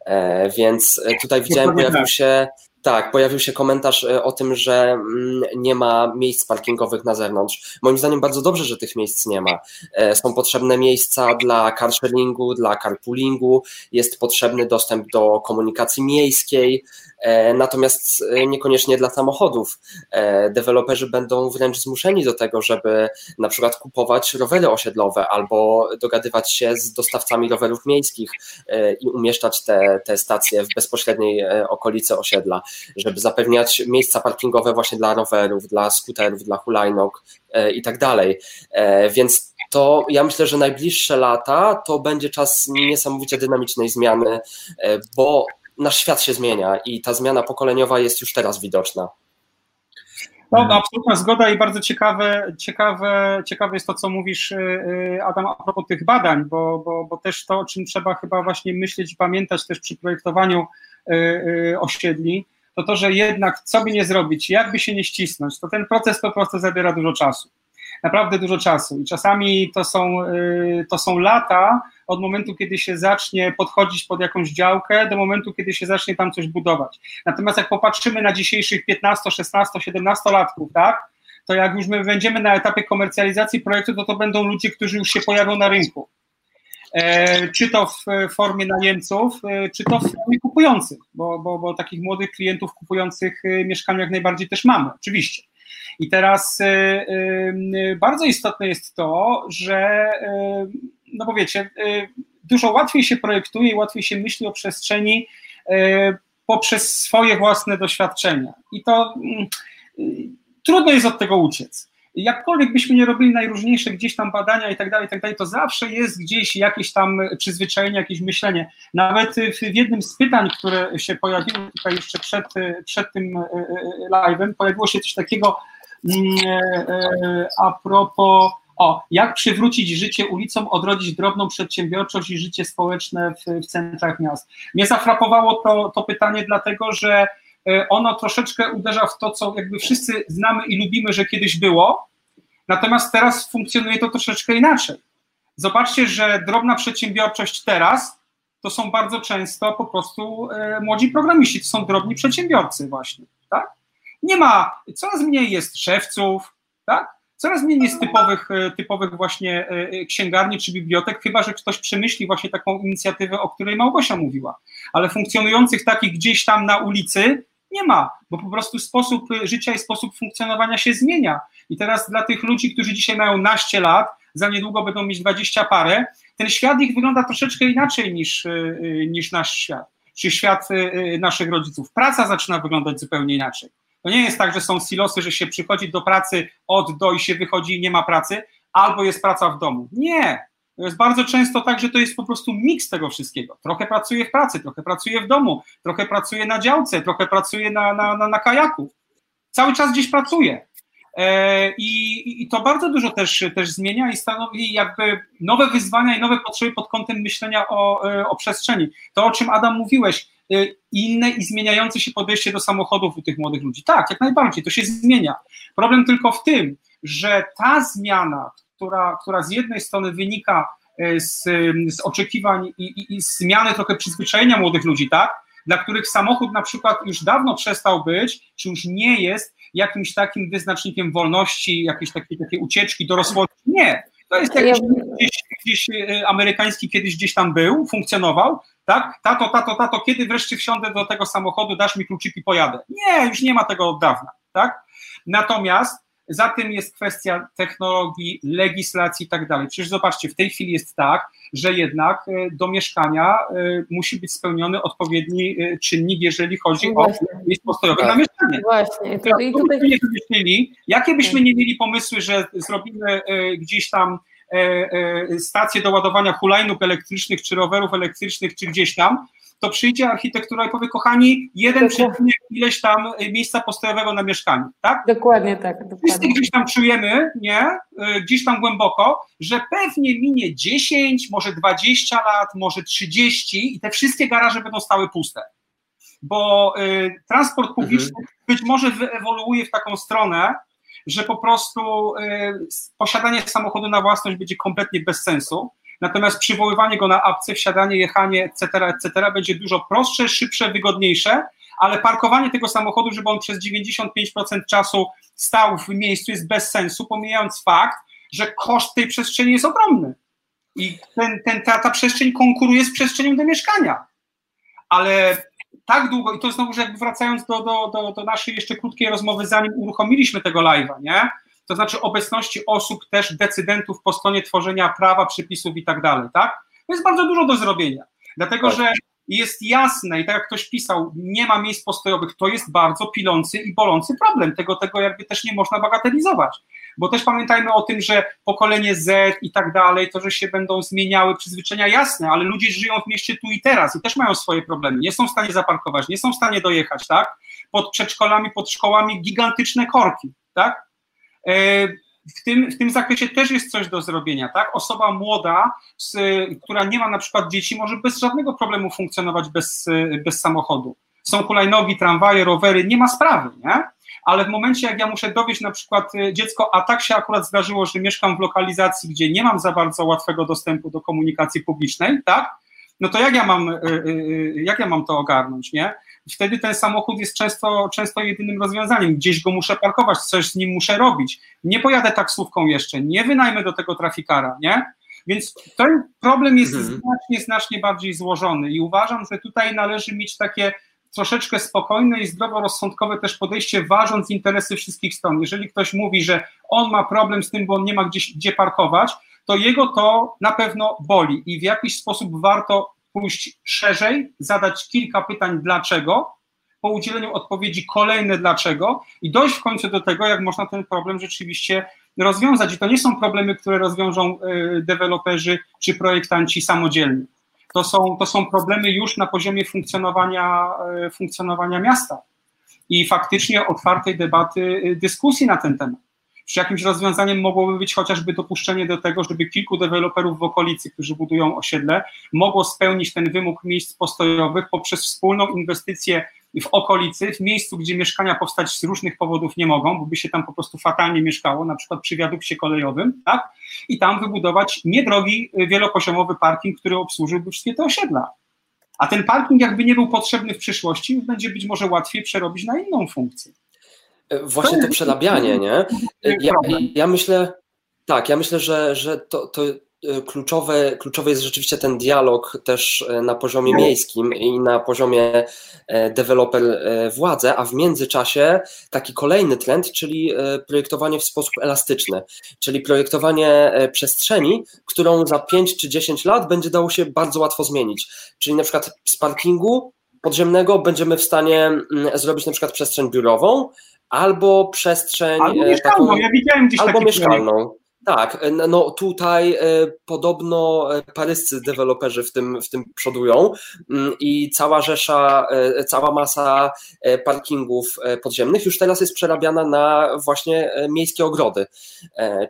E, więc tutaj widziałem, pojawił się tak, pojawił się komentarz o tym, że mm, nie ma miejsc parkingowych na zewnątrz. Moim zdaniem bardzo dobrze, że tych miejsc nie ma. Są potrzebne miejsca dla carsharingu, dla carpoolingu, jest potrzebny dostęp do komunikacji miejskiej, natomiast niekoniecznie dla samochodów. Deweloperzy będą wręcz zmuszeni do tego, żeby na przykład kupować rowery osiedlowe albo dogadywać się z dostawcami rowerów miejskich i umieszczać te, te stacje w bezpośredniej okolicy osiedla żeby zapewniać miejsca parkingowe właśnie dla rowerów, dla skuterów, dla hulajnóg e, i tak dalej. E, więc to ja myślę, że najbliższe lata to będzie czas niesamowicie dynamicznej zmiany, e, bo nasz świat się zmienia i ta zmiana pokoleniowa jest już teraz widoczna. No, absolutna zgoda i bardzo ciekawe, ciekawe, ciekawe jest to, co mówisz, Adam, a propos tych badań, bo, bo, bo też to, o czym trzeba chyba właśnie myśleć i pamiętać też przy projektowaniu osiedli, to to, że jednak co by nie zrobić, jakby się nie ścisnąć, to ten proces po prostu zabiera dużo czasu. Naprawdę dużo czasu. I czasami to są, to są lata od momentu, kiedy się zacznie podchodzić pod jakąś działkę, do momentu, kiedy się zacznie tam coś budować. Natomiast jak popatrzymy na dzisiejszych 15, 16, 17 latków, tak? To jak już my będziemy na etapie komercjalizacji projektu, to to będą ludzie, którzy już się pojawią na rynku. E, czy to w formie najemców, e, czy to w formie kupujących, bo, bo, bo takich młodych klientów kupujących e, mieszkania jak najbardziej też mamy, oczywiście. I teraz bardzo istotne jest to, że, no bo wiecie, dużo łatwiej się projektuje i łatwiej się myśli o przestrzeni poprzez swoje własne doświadczenia. I to mm, trudno jest od tego uciec jakkolwiek byśmy nie robili najróżniejsze gdzieś tam badania i tak dalej, tak dalej, to zawsze jest gdzieś jakieś tam przyzwyczajenie, jakieś myślenie. Nawet w jednym z pytań, które się pojawiły tutaj jeszcze przed, przed tym e, e, live'em, pojawiło się coś takiego mm, e, a propos o, jak przywrócić życie ulicom, odrodzić drobną przedsiębiorczość i życie społeczne w, w centrach miast. Mnie zafrapowało to, to pytanie dlatego, że ono troszeczkę uderza w to, co jakby wszyscy znamy i lubimy, że kiedyś było, natomiast teraz funkcjonuje to troszeczkę inaczej. Zobaczcie, że drobna przedsiębiorczość teraz to są bardzo często po prostu e, młodzi programiści, to są drobni przedsiębiorcy właśnie, tak? Nie ma, coraz mniej jest szewców, tak? Coraz mniej jest typowych, e, typowych właśnie e, księgarni czy bibliotek, chyba że ktoś przemyśli właśnie taką inicjatywę, o której Małgosia mówiła. Ale funkcjonujących takich gdzieś tam na ulicy nie ma, bo po prostu sposób życia i sposób funkcjonowania się zmienia. I teraz dla tych ludzi, którzy dzisiaj mają naście lat, za niedługo będą mieć dwadzieścia parę, ten świat ich wygląda troszeczkę inaczej niż, y, niż nasz świat, czy świat y, naszych rodziców. Praca zaczyna wyglądać zupełnie inaczej. To nie jest tak, że są silosy, że się przychodzi do pracy od do i się wychodzi i nie ma pracy, albo jest praca w domu. Nie, jest bardzo często tak, że to jest po prostu miks tego wszystkiego. Trochę pracuję w pracy, trochę pracuję w domu, trochę pracuję na działce, trochę pracuję na, na, na, na kajaku. Cały czas gdzieś pracuję. E, I, I, to bardzo dużo też, też zmienia i stanowi jakby nowe wyzwania i nowe potrzeby pod kątem myślenia o, e, o przestrzeni. To, o czym Adam mówiłeś, e, inne i zmieniające się podejście do samochodów u tych młodych ludzi. Tak, jak najbardziej, to się zmienia. Problem tylko w tym, że ta zmiana, która, która z jednej strony wynika e, z, z oczekiwań i, i, i zmiany trochę przyzwyczajenia młodych ludzi, tak? Dla których samochód na przykład już dawno przestał być, czy już nie jest jakimś takim wyznacznikiem wolności, jakiejś takiej, takiej ucieczki dorosłości. Nie. To jest jakiś gdzieś, gdzieś e, amerykański kiedyś gdzieś tam był, funkcjonował, tak? Tato, tato, tato, kiedy wreszcie wsiądę do tego samochodu, dasz mi kluczyki, pojadę. Nie, już nie ma tego od dawna, tak? Natomiast za tym jest kwestia technologii, legislacji i tak dalej. Przecież zobaczcie, w tej chwili jest tak, że jednak e, do mieszkania e, musi być spełniony odpowiedni e, czynnik, jeżeli chodzi Właśnie. o miejsce postojowe tak. na mieszkanie. Właśnie. To, I tutaj... nie wymyślili, jakie byśmy nie mieli pomysły, że zrobimy gdzieś tam stacje do ładowania hulajnóg elektrycznych, czy rowerów elektrycznych, czy gdzieś tam, to przyjdzie architektura i powie, kochani, jeden przecinek ileś tam y, miejsca postojowego na mieszkaniu, tak? Dokładnie tak. Dokładnie. Wszyscy gdzieś tam czujemy, nie, y, gdzieś tam głęboko, że pewnie minie 10, może 20 lat, może 30 i te wszystkie garaże będą stały puste. Bo y, transport publiczny mhm. być może wyewoluuje w taką stronę, że po prostu y, posiadanie samochodu na własność będzie kompletnie bez sensu natomiast przywoływanie go na apce, wsiadanie, jechanie, etc., etc. będzie dużo prostsze, szybsze, wygodniejsze, ale parkowanie tego samochodu, żeby on przez 95% czasu stał w miejscu jest bez sensu, pomijając fakt, że koszt tej przestrzeni jest ogromny. I ten, ten, ta, ta przestrzeń konkuruje z przestrzenią do mieszkania. Ale tak długo, i to znowu, że jakby wracając do, do, do, do naszej jeszcze krótkiej rozmowy, zanim uruchomiliśmy tego live'a, nie? To znaczy obecności osób też decydentów po stronie tworzenia prawa, przepisów i tak dalej, tak? To jest bardzo dużo do zrobienia, dlatego tak. że jest jasne i tak jak ktoś pisał, nie ma miejsc postojowych, to jest bardzo pilący i bolący problem, tego, tego jakby też nie można bagatelizować, bo też pamiętajmy o tym, że pokolenie Z i tak dalej, to, że się będą zmieniały przyzwyczajenia, jasne, ale ludzie żyją w mieście tu i teraz i też mają swoje problemy, nie są w stanie zaparkować, nie są w stanie dojechać, tak? Pod przedszkolami, pod szkołami gigantyczne korki, tak? E, w tym, w tym zakresie też jest coś do zrobienia, tak? Osoba młoda, z, która nie ma na przykład dzieci, może bez żadnego problemu funkcjonować bez, bez samochodu. Są hulajnogi, tramwaje, rowery, nie ma sprawy, nie? Ale w momencie, jak ja muszę dowieść na przykład y, dziecko, a tak się akurat zdarzyło, że mieszkam w lokalizacji, gdzie nie mam za bardzo łatwego dostępu do komunikacji publicznej, tak? No to jak ja mam, jak ja mam to ogarnąć, nie? Wtedy ten samochód jest często, często jedynym rozwiązaniem. Gdzieś go muszę parkować, coś z nim muszę robić. Nie pojadę taksówką jeszcze, nie wynajmę do tego trafikara, nie? Więc ten problem jest mhm. znacznie, znacznie bardziej złożony i uważam, że tutaj należy mieć takie troszeczkę spokojne i zdroworozsądkowe też podejście, ważąc interesy wszystkich stron. Jeżeli ktoś mówi, że on ma problem z tym, bo on nie ma gdzieś gdzie parkować, to jego to na pewno boli i w jakiś sposób warto pójść szerzej, zadać kilka pytań dlaczego, po udzieleniu odpowiedzi kolejne dlaczego i dojść w końcu do tego, jak można ten problem rzeczywiście rozwiązać. I to nie są problemy, które rozwiążą y, deweloperzy czy projektanci samodzielnie. To są, to są problemy już na poziomie funkcjonowania, y, funkcjonowania miasta i faktycznie otwartej debaty, y, dyskusji na ten temat. Czy jakimś rozwiązaniem mogłoby być chociażby dopuszczenie do tego, żeby kilku deweloperów w okolicy, którzy budują osiedle, mogło spełnić ten wymóg miejsc postojowych poprzez wspólną inwestycję w okolicy, w miejscu, gdzie mieszkania powstać z różnych powodów nie mogą, bo by się tam po prostu fatalnie mieszkało, na przykład przy wiadukcie kolejowym, tak? I tam wybudować niedrogi, wielopoziomowy parking, który obsłużyłby wszystkie te osiedla. A ten parking jakby nie był potrzebny w przyszłości, będzie być może łatwiej przerobić na inną funkcję. Właśnie to przerabianie, nie? Ja, ja myślę, tak, ja myślę, że, że to, to e, kluczowe, kluczowy jest rzeczywiście ten dialog też e, na poziomie no. miejskim i na poziomie e, deweloper władze, a w międzyczasie taki kolejny trend, czyli projektowanie w sposób elastyczny, czyli projektowanie przestrzeni, którą za 5 czy 10 lat będzie dało się bardzo łatwo zmienić. Czyli na przykład z parkingu podziemnego będziemy w stanie mm, zrobić na przykład przestrzeń biurową, albo przestrzeń albo e, mieszkalną, taką, ja widziałem gdzieś albo mieszkalną. Tak, e, no tutaj e, podobno paryscy deweloperzy w tym, w tym przodują mm, i cała rzesza, cała masa parkingów podziemnych już teraz jest przerabiana na właśnie miejskie ogrody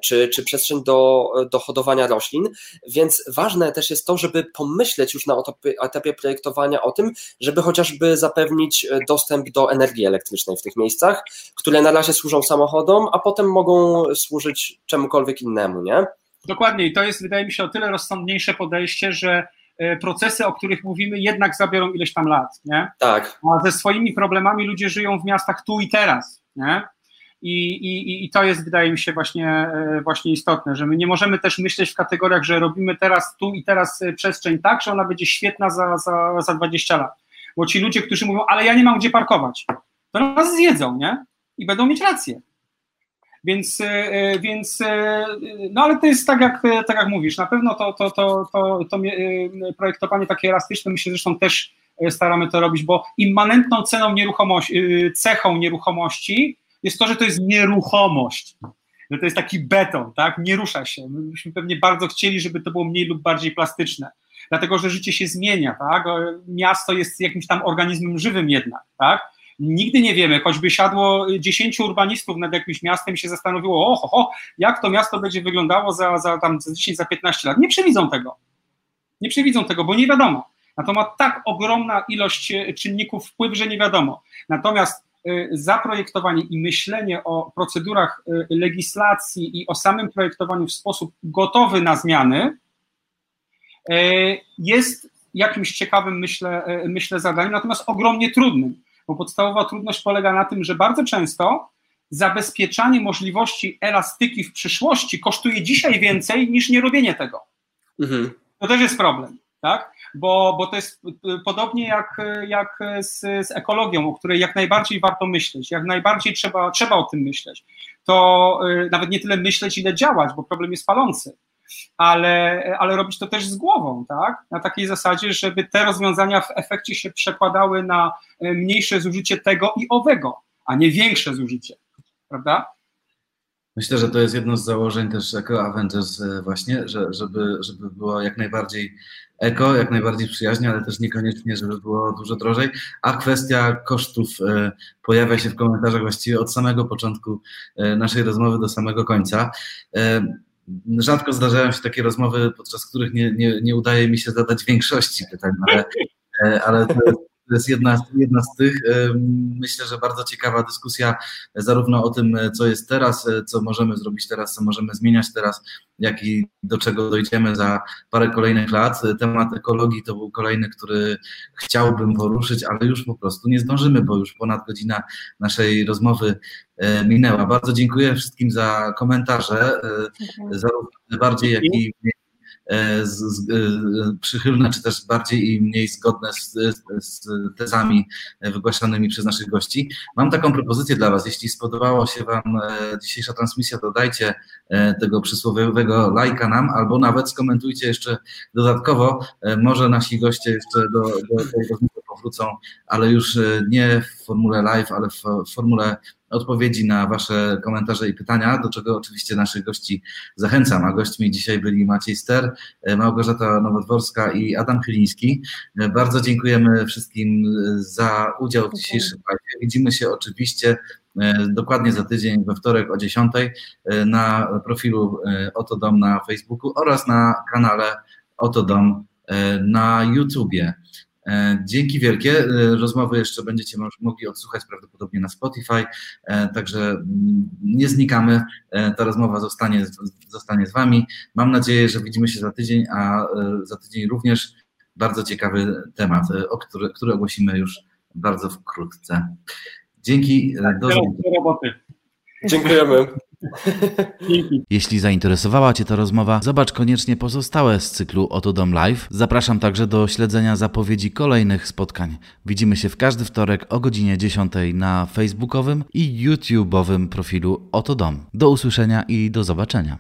czy, czy przestrzeń do, do hodowania roślin, więc ważne też jest to, żeby pomyśleć już na etapie projektowania o tym, żeby chociażby zapewnić dostęp do energii elektrycznej w tych miejscach, które na razie służą samochodom, a potem mogą służyć czemukolwiek innemu, nie? Dokładnie i to jest, wydaje mi się, o tyle rozsądniejsze podejście, że e, procesy, o których mówimy, jednak zabiorą ileś tam lat, nie? Tak. A ze swoimi problemami ludzie żyją w miastach tu i teraz, nie? I, i, I to jest, wydaje mi się, właśnie, e, właśnie istotne, że my nie możemy też myśleć w kategoriach, że robimy teraz tu i teraz e, przestrzeń tak, że ona będzie świetna za, za, za 20 lat. Bo ci ludzie, którzy mówią, ale ja nie mam gdzie parkować, to nas zjedzą, nie? I będą mieć rację. Więc, e, e, więc e, no ale to jest tak jak, tak jak mówisz, na pewno to, to, to, to, to projektowanie takie elastyczne, my się zresztą też staramy to robić, bo immanentną ceną nieruchomości, cechą nieruchomości jest to, że to jest nieruchomość, że to jest taki beton, tak, nie rusza się. My byśmy pewnie bardzo chcieli, żeby to było mniej lub bardziej plastyczne, dlatego, że życie się zmienia, tak, miasto jest jakimś tam organizmem żywym jednak, tak, Nigdy nie wiemy, choćby siadło 10 urbanistów nad jakimś miastem i się zastanowiło, oho, ho, jak to miasto będzie wyglądało za, za, tam, za 10, za 15 lat. Nie przewidzą tego. Nie przewidzą tego, bo nie wiadomo. Na to ma tak ogromna ilość e, czynników wpływ, że nie wiadomo. Natomiast e, zaprojektowanie i myślenie o procedurach e, legislacji i o samym projektowaniu w sposób gotowy na zmiany jest jakimś ciekawym, myślę, myślę zadaniem, natomiast ogromnie trudnym bo podstawowa trudność polega na tym, że bardzo często zabezpieczanie możliwości elastyki w przyszłości kosztuje dzisiaj więcej niż nie robienie tego. Mhm. To też jest problem, tak? Bo, bo to jest podobnie jak, jak z, z, ekologią, o której jak najbardziej warto myśleć, jak najbardziej trzeba, trzeba o tym myśleć. To y, nawet nie tyle myśleć, ile działać, bo problem jest palący ale, ale robić to też z głową, tak? Na takiej zasadzie, żeby te rozwiązania w efekcie się przekładały na e, mniejsze zużycie tego i owego, a nie większe zużycie, prawda? Myślę, że to jest jedno z założeń też Eco Avengers właśnie, że, żeby, żeby było jak najbardziej eko, jak najbardziej przyjaźnie, ale też niekoniecznie, żeby było dużo drożej. A kwestia kosztów pojawia się w komentarzach właściwie od samego początku naszej rozmowy do samego końca. Rzadko zdarzają się takie rozmowy, podczas których nie, nie, nie udaje mi się zadać większości pytań, ale, ale to to jest jedna, jedna z tych. Myślę, że bardzo ciekawa dyskusja zarówno o tym, co jest teraz, co możemy zrobić teraz, co możemy zmieniać teraz, jak i do czego dojdziemy za parę kolejnych lat. Temat ekologii to był kolejny, który chciałbym poruszyć, ale już po prostu nie zdążymy, bo już ponad godzina naszej rozmowy e, minęła. Bardzo dziękuję wszystkim za komentarze, e, zarówno bardziej, jak i mniej E, z, z, e, przychylne, czy też bardziej i mniej zgodne z, z, tezami wygłaszanymi przez naszych gości. Mam taką propozycję dla Was. Jeśli spodobała się Wam e, dzisiejsza transmisja, to dajcie tego przysłowiowego lajka nam, albo nawet skomentujcie jeszcze dodatkowo. Może nasi goście jeszcze do, do tej rozmowy powrócą, ale już nie w formule live, ale w formule odpowiedzi na Wasze komentarze i pytania, do czego oczywiście naszych gości zachęcam. A gośćmi dzisiaj byli Maciej Ster, Małgorzata Nowodworska i Adam Chyliński. Bardzo dziękujemy wszystkim za udział w dzisiejszym live. Widzimy się oczywiście e, dokładnie za tydzień we wtorek o 10 e, na profilu e, Oto Dom na Facebooku oraz na kanale Oto Dom na YouTubie. E, dzięki wielkie. E, rozmowy jeszcze będziecie mogli odsłuchać prawdopodobnie na Spotify, e, także mm, nie znikamy. Ta rozmowa zostanie, zostanie z Wami. Mam nadzieję, że widzimy się za tydzień, a za tydzień również bardzo ciekawy temat, o który, który ogłosimy już bardzo wkrótce. Dzięki. Do zobaczenia. Dziękujemy. Jeśli zainteresowała Cię ta rozmowa, zobacz koniecznie pozostałe z cyklu Oto Dom Live. Zapraszam także do śledzenia zapowiedzi kolejnych spotkań. Widzimy się w każdy wtorek o godzinie 10 na facebookowym i YouTube'owym profilu Oto Dom. Do usłyszenia i do zobaczenia.